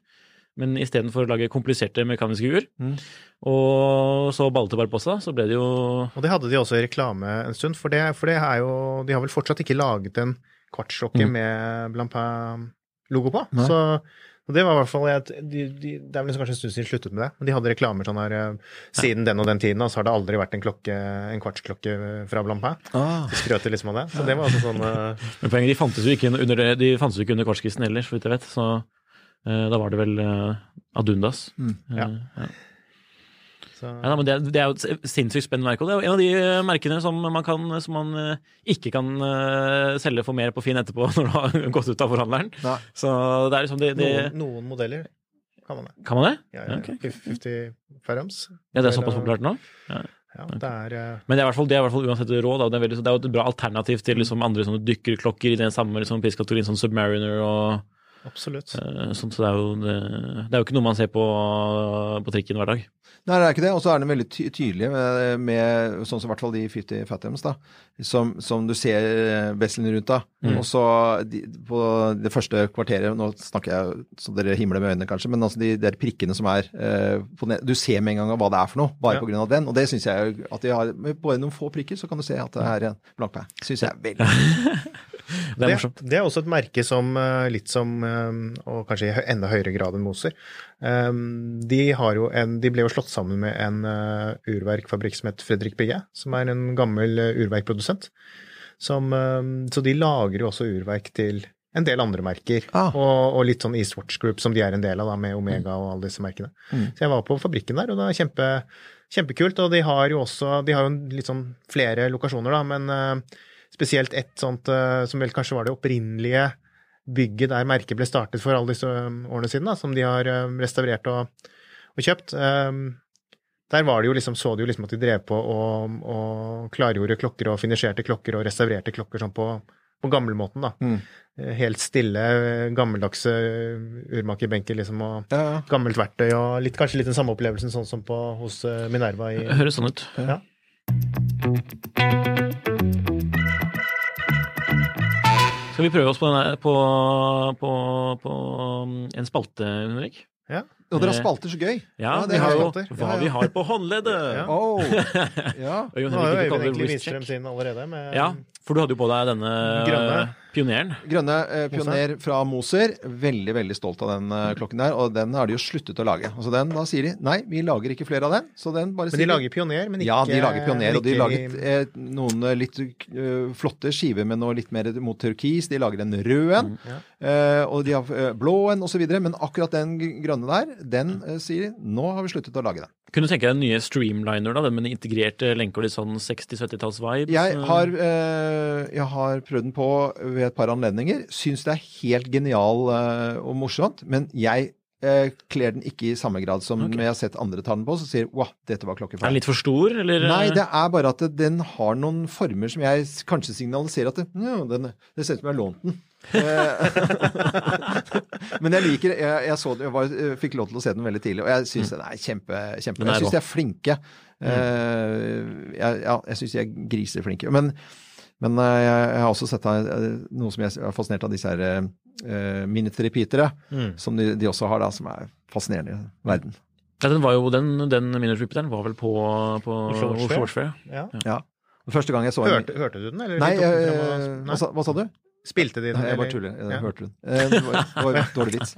men istedenfor å lage kompliserte mekaniske ur. Mm. Og så ballet det bare på seg, så ble det jo Og det hadde de også i reklame en stund, for det, for det er jo De har vel fortsatt ikke laget en kvartsklokke Mm. med Blampin-logo på. Nei. Så og det var i hvert fall et, de, de, Det er vel kanskje en stund siden de sluttet med det, men de hadde reklamer sånn her eh, Siden den og den tiden, og så har det aldri vært en klokke, en kvartsklokke fra Blampin. Ah. De skrøt liksom av det. Så det var altså sånn uh... Men poenget, de fantes jo ikke under, de fantes jo ikke under kvartskisten heller, så vidt jeg vet. Så uh, da var det vel uh, Adundas. Mm, ja. Eh, ja. Ja, men det, det er jo et sinnssykt spennende merke, og det er jo en av de eh, merkene som man, kan, som man eh, ikke kan eh, selge for mer på Finn etterpå når du har gått ut av forhandleren. Nei. Så det er liksom de, de... noen, noen modeller kan man det. Kan man det? Ja, ja, okay. 50 farams. Ja, det er såpass populært nå? Ja, det er Men det er i hvert fall, det er i hvert fall uansett råd. Det, er veldig, det er jo et bra alternativ til liksom andre sånne dykkerklokker i den samme liksom, priskategorien, sånn Submariner og absolutt. sånt. Så det er, jo, det, det er jo ikke noe man ser på, på trikken hver dag. Nei, det er ikke det. Og så er den veldig ty tydelig med, med sånn som i hvert fall de 50 Fathoms, da, som, som du ser vesselen rundt da. Mm. Og så de, på det første kvarteret, nå snakker jeg så dere himler med øynene kanskje, men altså de der prikkene som er eh, på ned, Du ser med en gang hva det er for noe, bare Ja. av den. Og det syns jeg jo at de har med Bare noen få prikker, så kan du se at det er en blankpæ. Syns jeg er veldig Det er Det, det er også et merke som eh, litt som, eh, og kanskje i enda høyere grad enn Moser, eh, de, har jo en, de ble jo slått sammen med en eh, urverkfabrikk som het Fredrik Bigge, som er en gammel eh, urverkprodusent. Som, eh, så de lager jo også urverk til en del andre merker, Ah. og, og litt sånn Eastwatch Group som de er en del av, da, med Omega og alle disse merkene. Mm. Så jeg var på fabrikken der, og det er kjempe, kjempekult. Og de har jo også de har jo litt sånn flere lokasjoner, da, men eh, spesielt ett sånt som vel kanskje var det opprinnelige bygget der merket ble startet for alle disse um, årene siden, da, som de har um, restaurert og, og kjøpt. Um, der var det jo liksom, så du jo liksom at de drev på og, og klargjorde klokker og finisjerte klokker og restaurerte klokker sånn på, på gamlemåten. da. Mm. Eh, Helt stille, gammeldagse uh, urmakerbenker liksom, og ja, ja. gammelt verktøy, og litt, kanskje litt den samme opplevelsen sånn som på, hos eh, Minerva i Høres sånn ut. Ja. Skal vi prøve oss på, denne, på, på, på um, en spalte, Henrik? Ja. Og dere har spalter, så gøy. Ja, Ja, det vi har jo hva Ja, ja. vi har på håndleddet. Ja. Oh. ja. Nå har jo Øyvind egentlig vist frem sin allerede. Med, Ja, for du hadde jo på deg denne Grønne. Pioneren. Grønne eh, pioner fra Moser. Veldig veldig stolt av den eh, klokken der. Og den har de jo sluttet å lage. Altså den, Da sier de nei, vi lager ikke flere av den. Så den bare Men de lager Pioner, men ikke Ja, de lager pioner. Og de laget eh, noen eh, litt uh, flotte skiver med noe litt mer mot turkis. De lager en rød en. Ja. eh, og de har eh, blå en osv. Men akkurat den grønne der, den eh, sier de nå har vi sluttet å lage den. Kunne du tenke deg den nye Streamliner, da, den med integrerte lenker og litt sånn 60-70-talls-vibes? Jeg har, eh, jeg har prøvd den på ved et par anledninger. Syns det er helt genial eh, og morsomt. Men jeg eh, kler den ikke i samme grad som okay. jeg har sett andre ta den på, så sier wow, dette var klokkefeil. Er den litt for stor, eller? Nei, det er bare at den har noen former som jeg kanskje signaliserer at det, ja, den, det ser ut som jeg har lånt den. Eh, Men jeg liker Jeg, jeg, så, det- jeg var, jeg fikk lov til å se den veldig tidlig, og jeg syns den er kjempe, kjempe er Jeg syns de er flinke. Eh, jeg, ja, jeg syns de er griseflinke. Men, men eh, jeg, jeg har også sett eh, noe som jeg er fascinert av, disse her uh, minute-repeatere, Mm. som de, de også har, da, som er fascinerende i verden. Ja, den var jo, den, den Minute Repeateren var vel på, på Oslo Watch Fair. Ja. Ja. Første gang jeg så en Hørte, hørte du den, eller? Nei, den eh, hva, sa, hva sa du? Spilte de den? Nei, jeg bare tuller. Jeg Ja. hørte den. Eh, Det var, det var en dårlig vits.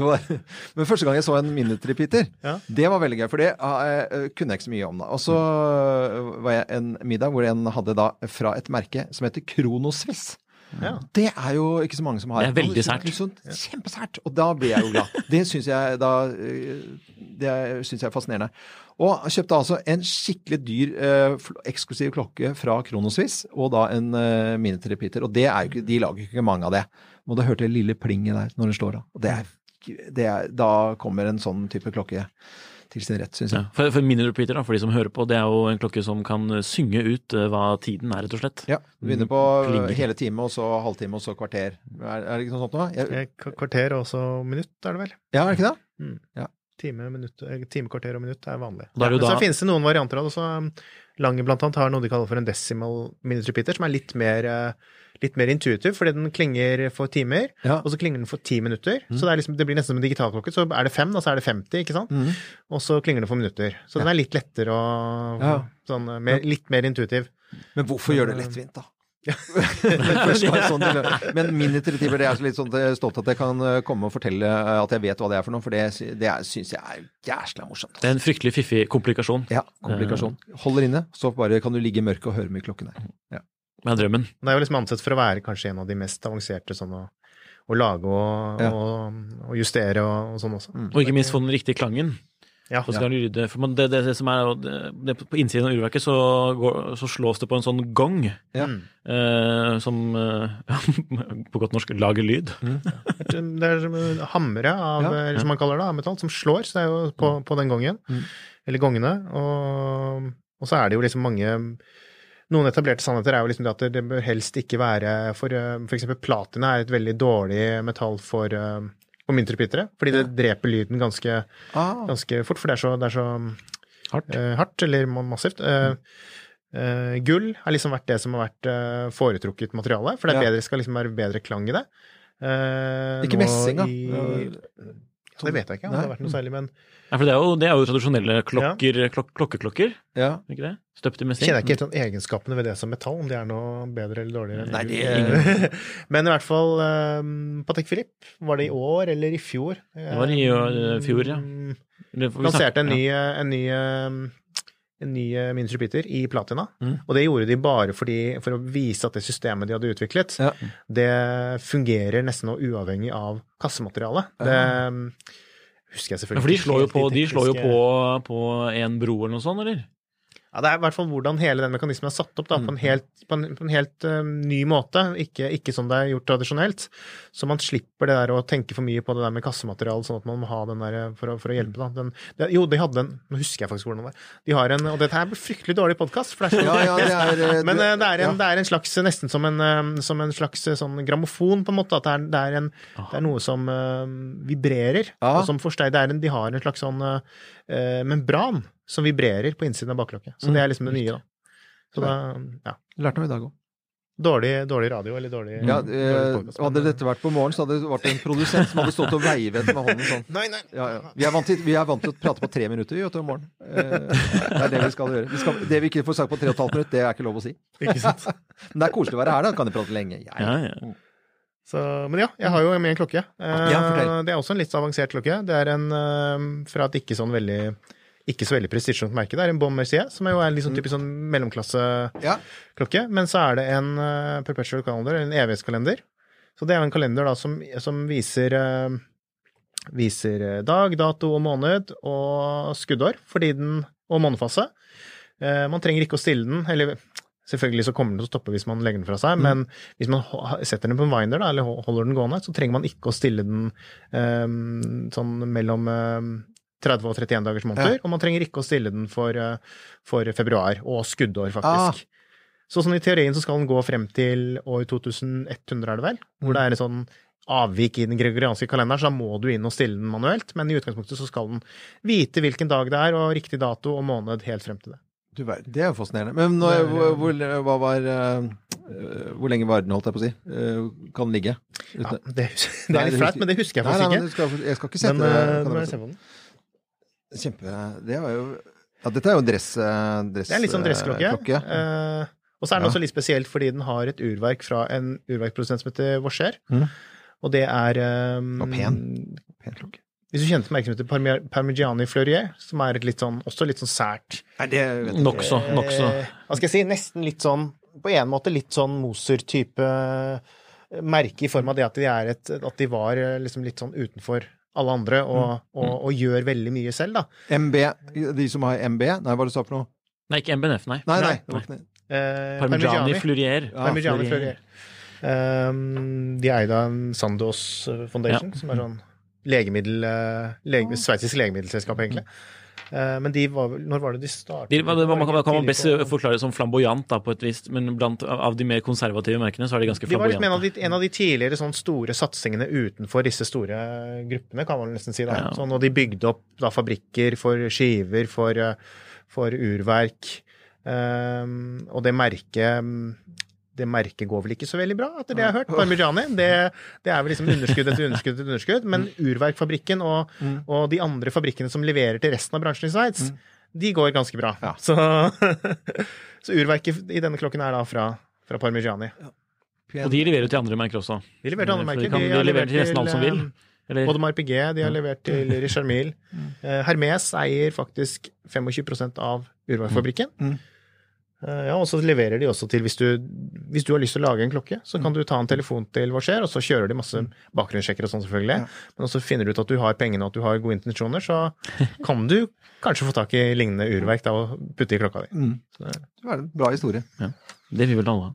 Var, men første gang jeg så en minute repeater, Ja. det var veldig gøy. For det eh, kunne jeg ikke så mye om. da. Og så eh, var jeg en middag hvor en hadde da fra et merke som heter Kronosviss. Ja. Det er jo ikke så mange som har. Det er veldig sært. Sånn, kjempesært. Og da ble jeg jo glad. Det syns jeg, da, eh, det synes jeg er fascinerende. Og kjøpte altså en skikkelig dyr, eh, eksklusiv klokke fra Kronosvis, og da en uh, minute. Og det er jo ikke, de lager ikke mange av det. Og da hørte jeg lille plinget der når den slår av. Og det er, det er, da kommer en sånn type klokke til sin rett, syns jeg. Ja. For, for Minute Repeater, da, for de som hører på, det er jo en klokke som kan synge ut eh, hva tiden er, rett og slett. Ja. Du begynner på eh, Klinger. hele time, og så halvtime, og så kvarter. Er, er det ikke noe sånt noe? Jeg, Eh, Kvarter og så minutt, er det vel? ja, er det ikke det? Time, minutt, time, kvarter og minutt er vanlig. Da er men så finnes det noen varianter av det. Um, Lange blant annet har noe de kaller for en decimal minute repeater, som er litt mer, eh, litt mer intuitiv, fordi den klinger for timer, Ja. og så klinger den for ti minutter. Så det, er liksom, det blir nesten som en digitalklokke. Så er det fem, da så er det 50, ikke sant? Mm. Og så klinger den for minutter. Så den er litt lettere og Ja. sånn, eh, mer, litt mer intuitiv. Men hvorfor gjøre det lettvint, da? Først sånn Men retriever, det er så litt sånn er stolt at jeg kan eh, komme og fortelle eh, at jeg vet hva det er for noe, for det, det syns jeg er jæsla morsomt. Det er en fryktelig fiffig komplikasjon. Ja, komplikasjon. Holder inne, så bare kan du ligge i mørket og høre med klokken klokken er. Det er drømmen. Det er jo liksom ansett for å være kanskje en av de mest avanserte sånn å, å lage og, Ja. og, og justere og, og sånn også. Mm. Og ikke minst få den riktige klangen. Ja, Så skal ja. lyde, for man, det, det, det som er, det, det, På innsiden av urverket så, går, så slås det på en sånn gong Ja. Mm. eh, som eh, på godt norsk lager lyd. Det er som hamre av, Ja. som man kaller det, av metall, som slår, så det er jo på, på den gongen. Mm. eller gongene. Og, og så er det jo liksom mange Noen etablerte sannheter er jo liksom det at det bør helst ikke være For f.eks. eksempel platina er et veldig dårlig metall for, eh, for myntrepeatere. Fordi det dreper lyden ganske, Ah, ganske fort, for det er så, det er så Hardt. eh, hardt eller massivt. Eh, eh, gull har liksom vært det som har vært eh, foretrukket materiale, for det er bedre, skal liksom være bedre klang i det. Eh, Ikke messing, da? i- det vet jeg ikke om det har vært noe særlig, men Nei, for det er jo, det er jo tradisjonelle klokker, klok klokkeklokker, ja. ikke det? Støpt i messing. kjenner jeg ikke helt sånn egenskapene ved det som metall, om det er noe bedre eller dårligere. Nei, det Eh, Men i hvert fall um, Patek Philippe, var det i år eller i fjor? Det var i øh, fjor, ja. Mm, Lanserte en ny, ja. en ny, um, en ny uh, Minus Jupiter i platina. Mm. Og det gjorde de bare fordi, for å vise at det systemet de hadde utviklet, Ja. det fungerer nesten uavhengig av kassematerialet. Det um, husker jeg Ja, selvfølgelig for de slår jo på, slår jo på, på en bro eller noe sånt, eller? Ja, Det er i hvert fall hvordan hele den mekanismen er satt opp da, på en helt, på en, på en helt uh, ny måte, ikke, ikke som det er gjort tradisjonelt. Så man slipper det der å tenke for mye på det der med kassemateriale, sånn at man må ha den der eh, for å, for å hjelpe. da. Den, det, jo, de hadde en Nå husker jeg faktisk hvordan det var. De har en, Og dette her blir fryktelig dårlig podkast, for det er så Ja, ja, det er, eh, Men uh, det er, ja. en, det er en slags nesten som en, uh, som en slags sånn grammofon, på en måte. At det er, det er, en, det er noe som vibrerer, Ja. og som forsterker det er en, De har en slags sånn membran som vibrerer på innsiden av baklokket. Så det er liksom det nye, da. Så da, ja. Lærte noe i dag òg. Dårlig, dårlig radio, eller dårlig, Ja, dårlig eh, podcast, men, hadde dette vært på morgenen, så hadde det vært en produsent som hadde stått og veivet med hånden sånn. Nei, nei. Ja, ja. Vi, er vant til, vi er vant til å prate på tre minutter vi, om morgenen. Eh, det er det vi skal gjøre. Vi skal, det vi ikke får sagt på tre og et halvt minutt, det er ikke lov å si. Ikke sant? Men det er koselig å være her, da. Kan de prate lenge. Jeg, Ja, ja. Så, men ja, jeg har jo med en klokke. Eh, Ja, det er også en litt avansert klokke. Det er en eh, fra et ikke sånn veldig ikke så veldig prestisjetungt merke. Det er en Bon Mercier, som jo er en liksom typisk sånn mellomklasseklokke. Ja. Men så er det en eh, perpetual calendar, en evighetskalender. Så det er en kalender da som, som viser eh, viser eh, dag, dato og måned og skuddår fordi den, og månefase. Eh, man trenger ikke å stille den, eller selvfølgelig så kommer den til å stoppe hvis man legger den fra seg, men hvis man setter den på en winder, da, eller holder den gående, så trenger man ikke å stille den um, sånn mellom um, 30 og 31 dagers måneder, og man trenger ikke å stille den for, eh, for februar og skuddår, faktisk. Så sånn i teorien så skal den gå frem til år 2100, er det vel? Hvor det er en sånn avvik i den gregorianske kalenderen, så da må du inn og stille den manuelt. Men i utgangspunktet så skal den vite hvilken dag det er, og riktig dato og måned helt frem til det. Du det er jo fascinerende. Men nå, hvor, hvor, hva var eh, eh, Hvor lenge var den, holdt jeg på å si? Eh, kan den ligge? Ja, det, det er litt flaut, men det husker jeg Nei, nei, faktisk ikke. du skal, jeg skal ikke sette Men det eh, kan jeg se. Kjempe Det var jo Ja, dette er jo en dress... eh, dress Det er litt sånn dressklokke. eh, klokke. Eh, og så er den Ja. også litt spesielt fordi den har et urverk fra en urverkprodusent som heter Vaucher. Mm. Og det er um, Og pen. Pen klokke. Hvis du kjente merket som heter Parmigiani Fleurier, som er et litt sånn, også litt sånn sært Nei, det Nokså, nokså. Eh, Hva skal jeg si? Nesten litt sånn På en måte litt sånn Moser-type eh, merke i form av det at de, er et, at de var eh, liksom litt sånn utenfor alle andre og, Mm. og, og gjør veldig mye selv, da. MB, de som har MB Nei, hva det du sa for noe? Nei, ikke MBNF, nei. Nei, nei. Nei. nei. Eh, Parmigiani Fleurier. Ja, Parmigiani Fleurier. Fleurier. Um, de er eid av en Sandoz Foundation, som er sånn legemiddel, eh, lege, sveitsisk legemiddelselskap, egentlig. Eh, men de var vel Når var det de startet? De, man kan, kan man best forklare på- forklare som flamboyant, da, på et vis, men blant av de mer konservative merkene så er de ganske De var liksom en av de, en av de tidligere sånn store satsingene utenfor disse store gruppene, kan man nesten si. da. Ja. Sånn, og de bygde opp da, fabrikker for skiver, for, eh, for urverk. Um, og det merket det merket går vel ikke så veldig bra, etter det jeg har hørt. Parmigiani. Det, det er vel liksom underskudd etter underskudd etter underskudd. Men Urverkfabrikken og, og de andre fabrikkene som leverer til resten av bransjen i Sveits, de går ganske bra. Ja. Så, så urverket i denne klokken er da fra, fra Parmigiani. Og de leverer til andre merker også. De leverer til andre merker. de kan- de har leverer til nesten alle som vil. eh, Eller, Både Piguet, de har levert til Richard Mille. Eh, Hermes eier faktisk 25% av urverkfabrikken. Mm. Eh, Ja, og så leverer de også til hvis du, hvis du har lyst til å lage en klokke, så kan du ta en telefon til hva skjer, og så kjører de masse bakgrunnssjekker og sånn, selvfølgelig. Ja. Men så finner du ut at du har pengene og at du har gode intensjoner, så kan du kanskje få tak i lignende urverk da, og putte i klokka di. Mm. Så det- Det var en bra historie. det vil vel alle ha.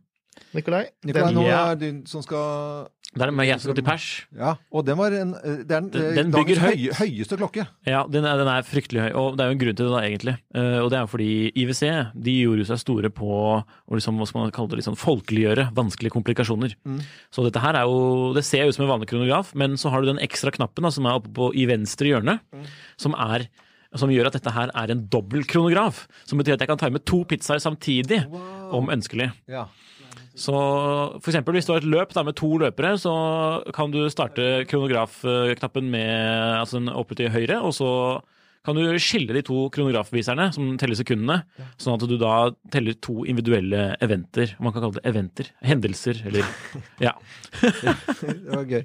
Nikolai. Nikolai, Den- nå Ja. er du som skal Det er med jeg som skal til pers. Ja, og den var en eh, Det er en, Den- eh, den dagens høy, høyeste klokke. Ja, den er, den er fryktelig høy, og det er jo en grunn til det da, egentlig. Eh, og det er jo fordi IWC de gjorde seg store på å liksom, hva skal man kalle det, liksom, folkeliggjøre vanskelige komplikasjoner. Mm. Så dette her er jo Det ser ut som en vanlig kronograf, men så har du den ekstra knappen da, som er oppe på, i venstre hjørne, som er som gjør at dette her er en dobbeltkronograf. Som betyr at jeg kan ta med to pizzaer samtidig, om ønskelig. Ja. Så eksempel hvis du har et løp da, med to løpere, så kan du starte kronografknappen med altså den oppe til høyre, og så kan du skille de to kronografviserne som teller sekundene, sånn at du da teller to individuelle eventer. Man kan kalle det eventer. Hendelser, eller Ja. Det var gøy.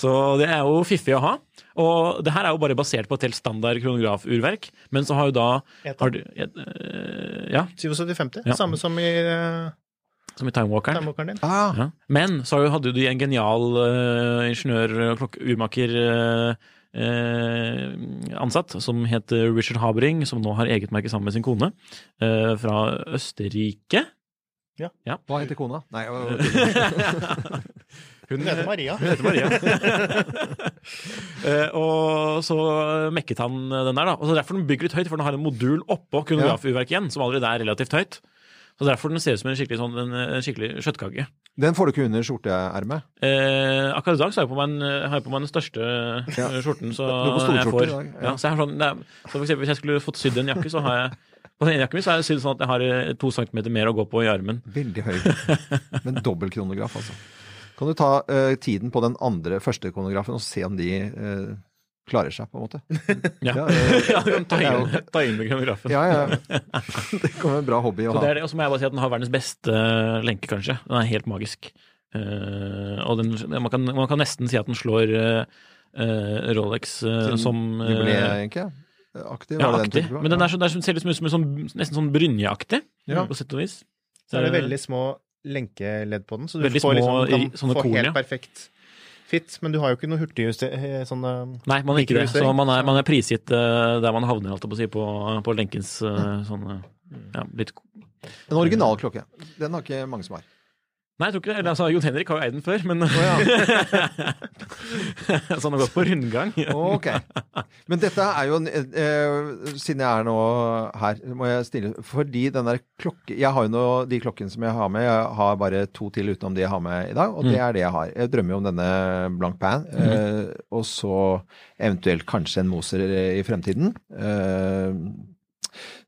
Så det er jo fiffig å ha. Og det her er jo bare basert på et helt standard kronografurverk, men så har jo da har du, eh, Ja, 7750. Ja. Samme som i uh, som i Timewalkeren. timewalkeren din. Ah, Ja. Men så hadde du en genial uh, ingeniør, og urmaker uh, eh, ansatt, som het Richard Habering, som nå har eget merke sammen med sin kone, eh, fra Østerrike. Ja, hva heter kona? Nei, øh, Hun Hun heter Maria. Hun heter Maria. Eh, og så mekket han den der, da. Og så Derfor den bygger litt høyt, for den har en modul oppå kronografurverket igjen, som allerede er relativt høyt. Så Derfor den ser ut som en skikkelig, sånn, en, en skikkelig skjøttkake. Den får du ikke under skjorteermet. Eh, akkurat i dag så har jeg på meg, en, har jeg på meg den største Ja. eh, skjorten så jeg får. dag, ja. Ja. så, jeg har sånn, er, så for eksempel, hvis jeg skulle fått sydd en jakke, så har jeg på den ene jakken min så er det sydd sånn at jeg har eh, to centimeter mer å gå på i armen. Veldig høy. Men dobbel kronograf, altså. Kan du ta uh, tiden på den andre første kronografen og se om de eh, klarer seg, på en måte? Ja, Ja, ja, kan ta det inn, ta inn med kronografen. Ja, ja. Det kan være en bra hobby å Så ha. det er det, og så må jeg bare si at den har verdens beste lenke, kanskje. Den er helt magisk. Uh, og den, man, kan, man kan nesten si at den slår eh, eh, Rolex uh, som uh, Jubileet? Aktiv? Ja, var den aktig. Men den, er så, det er så- ser litt ut som en sånn, nesten sånn brynjeaktig, Ja. på sett og vis. Så er det veldig små lenkeledd på den, så du får små liksom, kan få korn, ja. helt perfekt fit. Men du har jo ikke noe hurtigjuster... eh, Sånn, Nei, man er ikke det. Så man er, man er prisgitt eh, der man havner, holdt jeg på å si, på, på lenkens uh, sånn ja, litt En original klokke. Den har ikke mange som har. Nei, jeg tror ikke det. Altså, Jon Henrik har jo eid den før, men Så han har gått på rundgang. Ok. Men dette er jo eh, Siden jeg er nå her, må jeg stille Fordi den der klokke Jeg har jo nå de klokkene som jeg har med. Jeg har bare to til utenom de jeg har med i dag, og det er det jeg har. Jeg drømmer jo om denne Blank Pan, eh, og så eventuelt kanskje en Moser i fremtiden. Eh,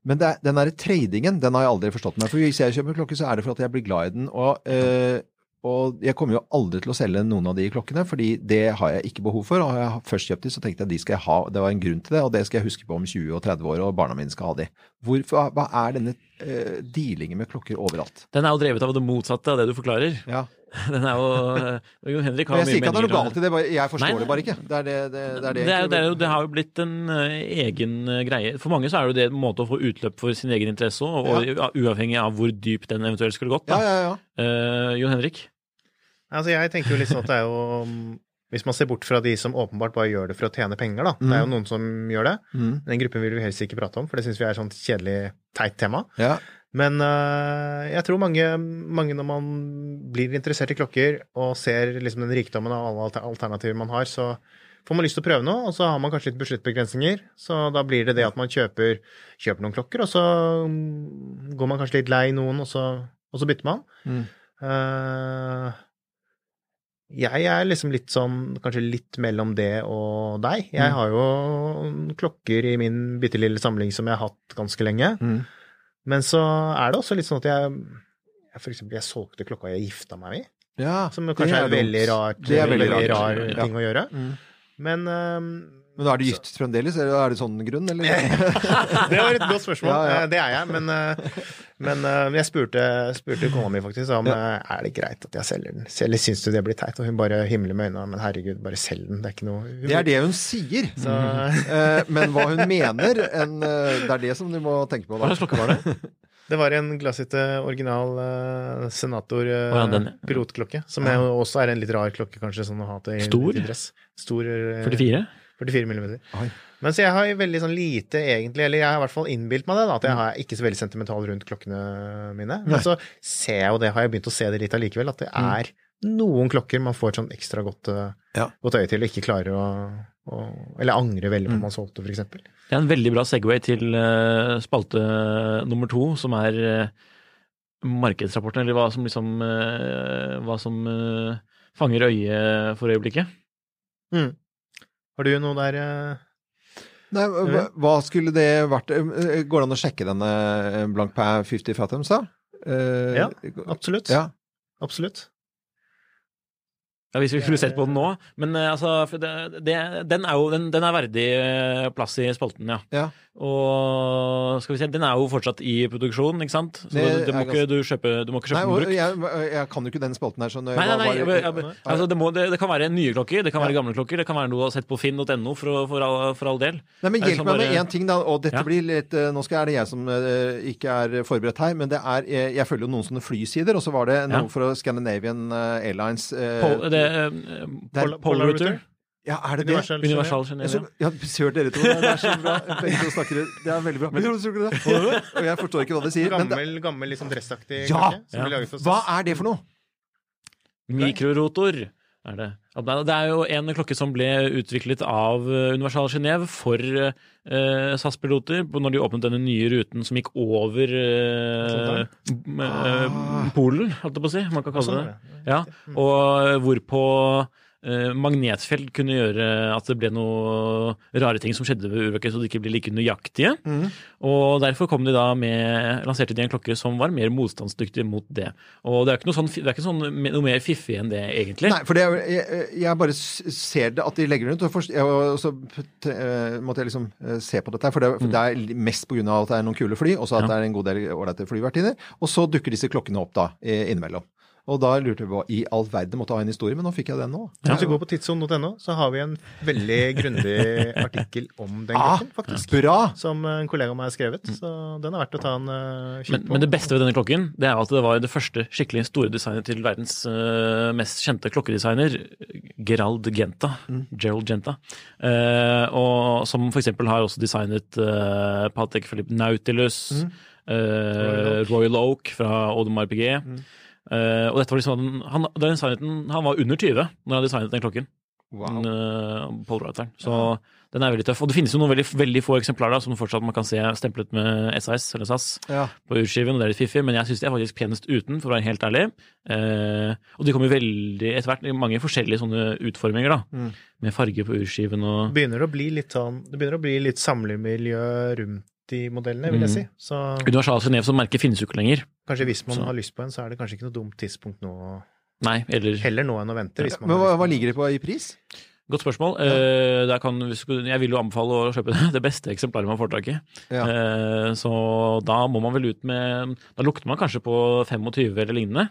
men det er, den der tradingen, den har jeg aldri forstått meg. For hvis jeg kjøper klokke, så er det for at jeg blir glad i den. Og, eh, og jeg kommer jo aldri til å selge noen av de klokkene, fordi det har jeg ikke behov for. Og har jeg først kjøpt de, så tenkte jeg at de skal jeg ha. Det var en grunn til det, og det skal jeg huske på om 20 og 30 år, og barna mine skal ha de. Hvorfor, hva er denne eh, dealingen med klokker overalt? Den er jo drevet av det motsatte av det du forklarer. Ja. Den er jo eh, Jon Henrik har Jeg sier ikke at det er noe galt i det, jeg forstår Nei, det bare ikke. Det er det det, det, er det, Det, er, det, er jo, det har jo blitt en eh, egen eh, greie. For mange så er det jo det en måte å få utløp for sin egen interesse òg, og ja, uavhengig av hvor dypt den eventuelt skulle gått. Ja, Da. ja, ja. uh, Jon Henrik? Altså, jeg tenker jo sånn at det er jo um, Hvis man ser bort fra de som åpenbart bare gjør det for å tjene penger, da. Det er jo noen som gjør det. Mm. Den gruppen vil vi helst ikke prate om, for det syns vi er et sånt kjedelig, teit tema. ja. Men uh, jeg tror mange, mange når man blir interessert i klokker og ser liksom den rikdommen av alle alternativer man har, så får man lyst til å prøve noe, og så har man kanskje litt budsjettbegrensninger. Så da blir det det at man kjøper, kjøper noen klokker, og så mm, går man kanskje litt lei noen, og så, og så bytter man. Mm. Uh, jeg er liksom litt sånn kanskje litt mellom det og deg. Jeg Mm. har jo klokker i min bitte lille samling som jeg har hatt ganske lenge. Mm. Men så er det også litt sånn at jeg, jeg for eksempel, jeg solgte klokka jeg gifta meg i. ja. Som kanskje er, er, veldig rart, Det er veldig veldig rart. rar Ja. ting å gjøre. Mm. Men um, Men er du gift fremdeles, eller er det sånn grunn, eller? det var et godt spørsmål. Ja, ja. Eh, Det er jeg, men, eh, men uh, jeg spurte, spurte kona mi faktisk om Ja. eh, er det greit at jeg selger den. Eller syns du det blir teit? Og hun bare himler med øynene. Men herregud, bare selg den. Det er ikke noe hun, Det er det hun sier. Så, Uh, Men hva hun mener, en, uh, det er det som du må tenke på Hva slags klokke var det? det var en glassete original uh, senator uh, ja, den, ja. pilotklokke. Som er også er en litt rar klokke, kanskje, sånn å ha til, Stor? til dress. Stor. eh, 44? 44 millimeter. Oi. Mens jeg har veldig sånn lite egentlig, eller jeg har i hvert fall innbilt meg det, da, at Mm. jeg har ikke så veldig sentimental rundt klokkene mine. Men så ser jeg jo det, har jeg begynt å se det litt allikevel, at det Mm. er noen klokker man får et sånn ekstra godt, eh, Ja. godt øye til og ikke klarer å, å Eller angrer veldig på Mm. om man solgte, eksempel. Det er en veldig bra Segway til eh, spalte nummer to, som er eh, markedsrapporten, eller hva som liksom Hva som fanger øyet for øyeblikket. Har du noe der Nei, hva, hva skulle det vært Eh, Går det an å sjekke denne eh, Blank Pæ 50 Fathoms, da? Eh, Ja, Absolutt. Ja. Absolutt. Ja, Hvis vi skulle sett på den nå. Men eh, altså, det, det, den er jo den, den er verdig eh, plass i spalten, ja. Ja. Og skal vi se, den er jo fortsatt i produksjon, ikke sant? Så Det du, må ikke du kjøpe, du må ikke kjøpe nei, den brukt. jeg, jeg kan jo ikke den spalten her. Nei, nei, nei, jeg, jeg, altså det, må, det, kan være nye klokker, det kan være gamle klokker, det kan være noe du har sett på finn.no for, for, all, for all del. Nei, men Hjelp sånn meg med én ting, da. Og dette Ja. blir litt eh, Nå skal er det jeg som ikke er forberedt her, men det er Jeg følger jo noen sånne flysider, og så var det noe Ja. fra Scandinavian Airlines Pol, det, Det er Pol, Polrouter. Ja, er det det? Universal Universal Jeg Geneva. så, ja, Sør dere to. Det er så bra. Begge to snakker Det er veldig bra. Men, og jeg forstår ikke hva de sier. Men det, Gammel, gammel liksom dressaktig Ja! klokke. Ja. hva er det for noe? Mikrorotor er det. Det er jo en klokke som ble utviklet av eh, Universal Genéve for eh, SAS-piloter når de åpnet denne nye ruten som gikk over eh, eh. Polen, holdt jeg på å si. Man kan kalle Sånn det det. Ja, og hvorpå eh, magnetfelt kunne gjøre at det ble noe rare ting som skjedde ved urverket, så de ikke ble like nøyaktige. Mm. Og derfor kom de da med, lanserte de en klokke som var mer motstandsdyktig mot det. Og det er ikke noe, sånn, det er ikke sånn, noe mer fiffig enn det, egentlig. Nei, for det er, jeg, jeg bare ser det at de legger det rundt, og, forst- jeg, og så eh, måtte jeg liksom eh, se på dette. For det, for det er mest av at det er noen kule fly, og så at Mm. Ja. det er en god del ålreite flyvertinner. Og så dukker disse klokkene opp da, innimellom. Og da lurte vi på i all verden måtte ha en historie, men nå fikk jeg den nå. Hvis du går på tidssonen.no, så har vi en veldig grundig artikkel om den Ah, klokken, faktisk. bra! Som en kollega av meg har skrevet. Så den er verdt å ta en uh, kikk Men, på. men det beste ved denne klokken det er at det var det første skikkelig store designet til verdens uh, mest kjente klokkedesigner, Gerald Genta. Gerald Genta. Uh, og som for eksempel har også designet uh, Patek Philippe Nautilus, eh, Royal Oak fra Audemars Piguet. Eh, og dette var liksom han, han, han var under 20 når han designet den klokken. Wow. Den, uh, Polrouteren. Så den er veldig tøff. Og det finnes jo noen veldig, veldig få eksemplarer da, som fortsatt man kan se stemplet med SAS eller SAS Ja. på urskiven, og det er litt fiffig, men jeg syns de er faktisk penest uten, for å være helt ærlig. Uh, og de kommer veldig etter hvert mange forskjellige sånne utforminger, da. Mm. Med farge på urskiven og begynner å bli litt sånn, det begynner å bli litt samlemiljø rundt de modellene, vil jeg Mm. si. Så Universal Genéve som merke finnes jo ikke lenger. kanskje hvis man Så- har lyst på en, så er det kanskje ikke noe dumt tidspunkt nå. Nei, eller Heller nå enn å vente. Hvis man Men hva, hva ligger det på i pris? Godt spørsmål. Eh, der kan, jeg vil jo anbefale å kjøpe det beste eksemplaret man får tak i. Ja. Eh, så da må man vel ut med Da lukter man kanskje på 25 eller lignende.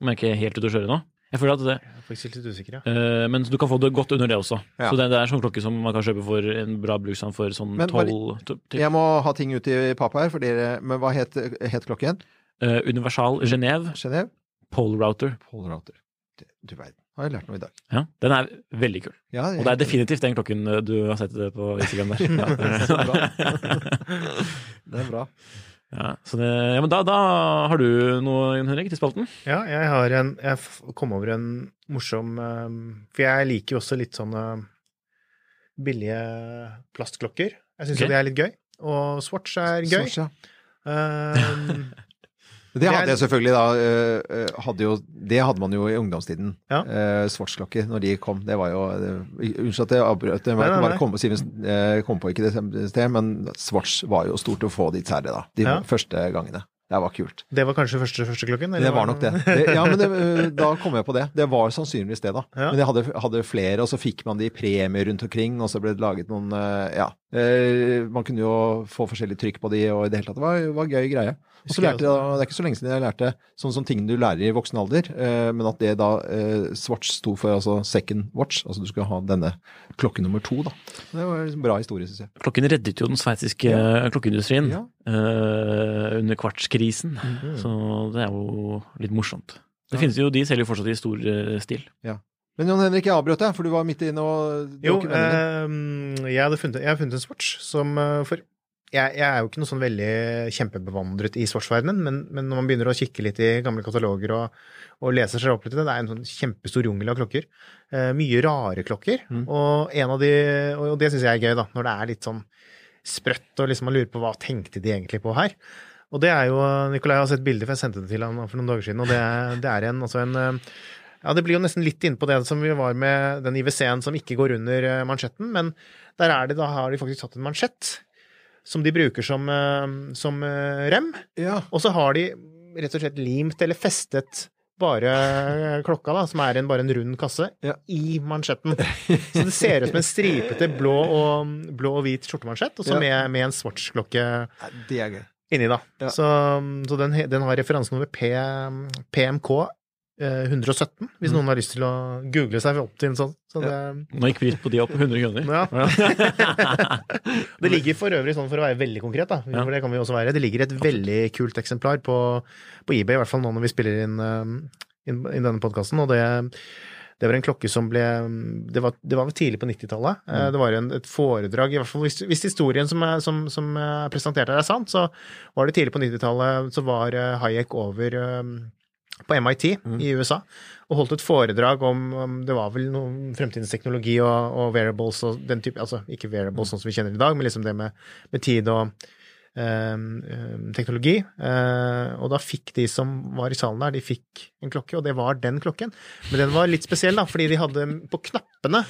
Om jeg ikke er helt ute å kjøre nå. Jeg føler at det Jeg er faktisk litt usikker, ja. Uh, men du kan få det godt under det også. Ja. Så det, det er sånn klokke som man kan kjøpe for en bra bruksstand for sånn Men 12 to- Jeg må ha ting ut i pappa her, for dere Men hva het, het klokken? Uh, Universal Genève Genéve? Pole Router. Pole Router. Du verden. Har jeg lært noe i dag. Ja, den er veldig kul. Ja, Og det er definitivt den klokken eh, du har sett det på Instagram der. Så bra. Det er bra. Ja, så det, ja, men da, da har du noe, Henrik, til spalten? Ja, jeg har en Jeg kom over en morsom um, For jeg liker jo også litt sånne billige plastklokker. Jeg syns Ok. jo det er litt gøy. Og Swatch er gøy. Swatch, ja. Um, Det hadde jeg selvfølgelig da. øh, øh, Hadde jo, det hadde man jo i ungdomstiden. Ja. Uh, Swatch-klokker, når de kom. Det var jo Unnskyld at jeg avbrøt. Jeg nei, bare komme kom, på- Simen eh, kom på ikke det sted, men Svarts var jo stort å få dit særlig da. De Ja. første gangene. Det var kult. det var kanskje første, førsteklokken? Det var nok det. det ja, men det, da kom jeg på det. Det var sannsynligvis det, da. Ja. Men jeg hadde, hadde flere, og så fikk man de i premie rundt omkring, og så ble det laget noen Ja. Eh, man kunne jo få forskjellig trykk på de, og i det hele tatt. Det var, var gøy greie. Og så lærte jeg Det er ikke så lenge siden jeg lærte sånn som ting du lærer i voksen alder, eh, men at det da eh, Swatch sto for altså second watch. Altså du skulle ha denne klokke nummer to, da. Det var en bra historie, syns jeg. Klokken reddet jo den sveitsiske ja. klokkeindustrien Ja. eh, under kvartskrisen. Mhm. Så det er jo litt morsomt. Det finnes jo, De selger jo fortsatt i stor stil. stil. Men Jon Henrik, jeg avbrøt deg, for du var midt inne og Jo, eh, jeg, hadde funnet, jeg har funnet en sports som eh, For jeg, jeg er jo ikke noe sånn veldig kjempebevandret i sportsverdenen, men, men når man begynner å kikke litt i gamle kataloger og, og leser seg opp litt i det, det er en sånn kjempestor jungel av klokker. Eh, mye rare klokker. Mm. Og en av de, og det syns jeg er gøy, da, når det er litt sånn sprøtt og liksom man lurer på hva tenkte de egentlig på her. Og det er jo Nikolai har sett bilder, for jeg sendte det til han for noen dager siden, og det, det er en, altså en eh, ja, det blir jo nesten litt innpå det som vi var med den IWC-en som ikke går under eh, mansjetten, men der er det, da har de faktisk tatt en mansjett som de bruker som, eh, som eh, rem, Ja. og så har de rett og slett limt eller festet bare klokka, da, som er en, bare en rund kasse, Ja. i mansjetten. Så det ser ut som en stripete blå og, blå og hvit skjortemansjett, og så Ja. med, med en gøy. inni, da. Ja. Så, så den, den har referansenummer P, PMK eh, 117, hvis Mm. noen har lyst til å google seg opp til en sånn. Så det, Nå gikk pris på de opp 100 kroner. Ja. det ligger for øvrig sånn, for å være veldig konkret, da, Ja. for det kan vi også være, det ligger et veldig kult eksemplar på, på eBay, i hvert fall nå når vi spiller inn, um, inn, inn denne podkasten, og det det var en klokke som ble Det var, det var tidlig på 90-tallet. Mm. Eh, Det var en, et foredrag, i hvert fall hvis, hvis historien som er, som, som er presentert her er sant, så var det tidlig på 90-tallet så var eh, Hayek over eh, på MIT Mm. i USA og holdt et foredrag om, om Det var vel noe fremtidens teknologi og, og wearables og den type Altså ikke wearables sånn som vi kjenner i dag, men liksom det med, med tid og eh, teknologi. Eh, og da fikk de som var i salen der, de fikk en klokke, og det var den klokken. Men den var litt spesiell, da, fordi de hadde på knappene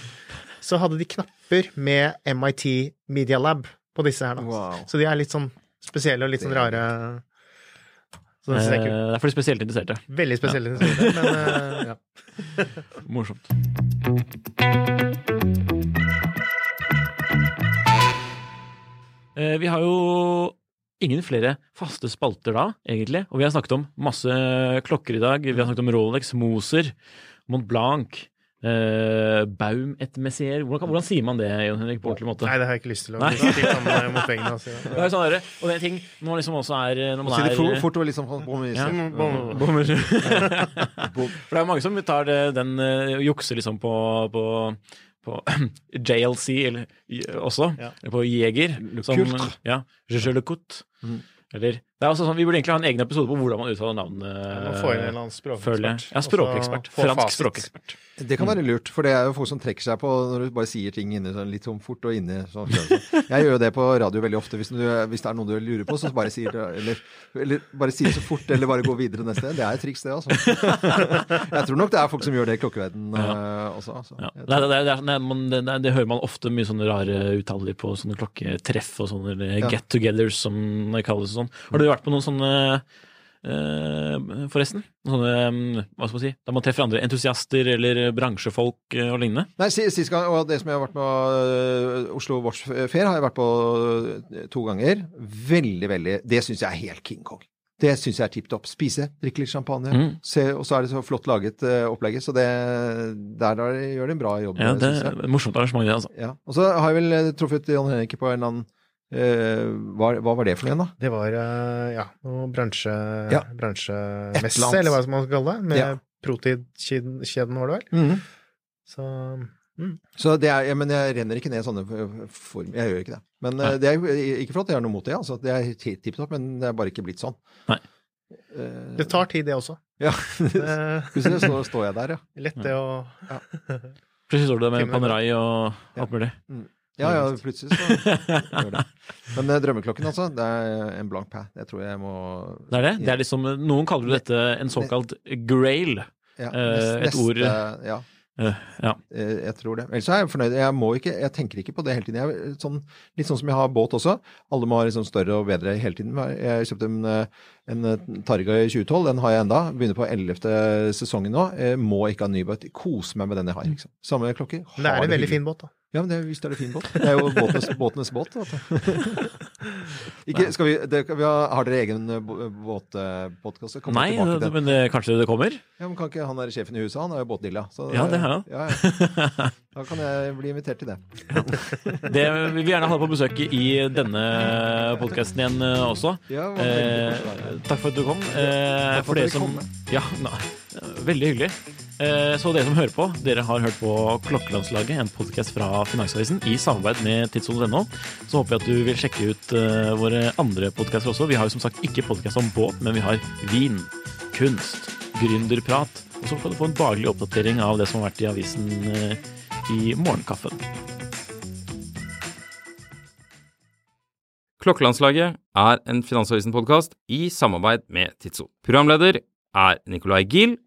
så hadde de knapper med MIT Media Lab på disse her, da. Wow. Så de er litt sånn spesielle og litt sånn rare. Så den synes jeg er kul. Eh, Det er for de spesielt interesserte. Veldig spesielt interesserte, men eh, ja. Morsomt. Eh, Vi har jo ingen flere faste spalter da, egentlig. Og vi har snakket om masse klokker i dag. Vi har snakket om Rolex, Moser, Mont Blanc, eh, Baum et Messier. Hvordan, kan- hvordan sier man det, Jon Henrik, på ordentlig måte? Nei, det har jeg ikke lyst til å Nei. eh. Altså. Det er jo sånn der, og det er ting når man liksom også er når man Si det er, fort, fort og liksom Ja. Bommer. For det er mange som tar det, den uh, jukser liksom på, på, på JLC eller, også, Ja. eller på Jeger. Som, ja, Je, je le coute. Mm. Eller, det er også sånn, Vi burde egentlig ha en egen episode på hvordan man uttaler navnet. Få får inn en eller annen språkekspert. Ja, språkekspert. få Fransk fasit. språkekspert. Det kan være lurt, for det er jo folk som trekker seg på når du bare sier ting inni sånn litt sånn fort og inni sånn. sånn. Jeg gjør jo det på radio veldig ofte. Hvis, du, hvis det er noe du lurer på, så bare sier det eller, eller bare si det så fort, eller bare gå videre neste. Det er et triks, det, altså. Jeg tror nok det er folk som gjør det i klokkeverdenen eh, også. Altså. Ja. Det, det, det, det, man, det, det, det hører man ofte mye sånne rare uttaler på sånne klokketreff og sånne Ja. get-togethers, som det kalles sånn. Har du vært på noen sånne eh, forresten? Sånne, mm, hva skal man si, Da man treffer andre entusiaster eller bransjefolk eh, og lignende? Nei, si- sist gang, og det som jeg har vært med øh, Oslo Watch Fair, har jeg vært på to ganger. Veldig, veldig Det syns jeg er helt King Kong. Det syns jeg er tipp topp. Spise, drikke litt champagne, Mm. se, og så er det så flott laget uh, opplegget. Så det, der er, gjør de en bra jobb, Ja, det er morsomt arrangement, det, altså. Ja. Og så har jeg vel eh, truffet Jan Henrik på en annen hva, hva var det for noe igjen, da? Det var eh, ja, noe bransje, Ja. bransjemesse, eller hva man skal kalle det. Med Ja. Protid-kjeden, var det vel. Så Så det er, ja, men jeg renner ikke ned sånne form... Jeg gjør ikke det. Men øh, Nei. det er ikke for at jeg har noe mot det, altså. Det er ti- tipp topp, men det er bare ikke blitt sånn. Nei. Uh, det tar tid, det også. Ja. Plutselig så står jeg der, ja. lett det å Plutselig står du der med. Panerai og Ja. alt mulig. Ja, ja, plutselig så gjør det. Men eh, drømmeklokken, altså. Det er en blank pæ. Det tror jeg må Det er det. det er liksom, noen kaller jo dette en såkalt grail. ja, nest, et ord- Ja, Eh, ja. eh, jeg tror det. Ellers er jeg fornøyd. Jeg må ikke, jeg tenker ikke på det hele tiden. Jeg, sånn, litt sånn som jeg har båt også. Alle må ha liksom større og bedre hele tiden. Jeg kjøpte en, eh, en eh, Targa i 2012. Den har jeg enda. Begynner på 11. sesongen nå. Jeg må ikke ha ny båt. Kose meg med den jeg har. Liksom. Samme klokke Men det er en veldig fin båt, da. Ja, men det, visst er det fin båt. Det er jo båtenes, båtenes båt. Ikke, vi, det, vi har, har dere egen eh, båtpodkast? Nei, det, men det, kanskje det kommer? Ja, men kan ikke han der sjefen i huset, han er jo båtdilla. Så, Ja, det har han. Ja, ja. Da kan jeg bli invitert til det. Det vi vil gjerne ha deg på besøk i denne podkasten igjen eh, også. Ja, Eh, takk for at du kom. Eh, for dere som kom. Ja, nei, veldig hyggelig. Eh, Så dere som hører på, dere har hørt på Klokkelandslaget, en podkast fra Finansavisen i samarbeid med tidssonen.no. Så håper jeg at du vil sjekke ut eh, våre andre podkaster også. Vi har jo som sagt ikke podkast om båt, men vi har vin, kunst, gründerprat. Og så kan du få en daglig oppdatering av det som har vært i avisen eh, i morgenkaffen. Klokkelandslaget er en Finansavisen-podkast i samarbeid med Tidso. Programleder er Nicolai Giel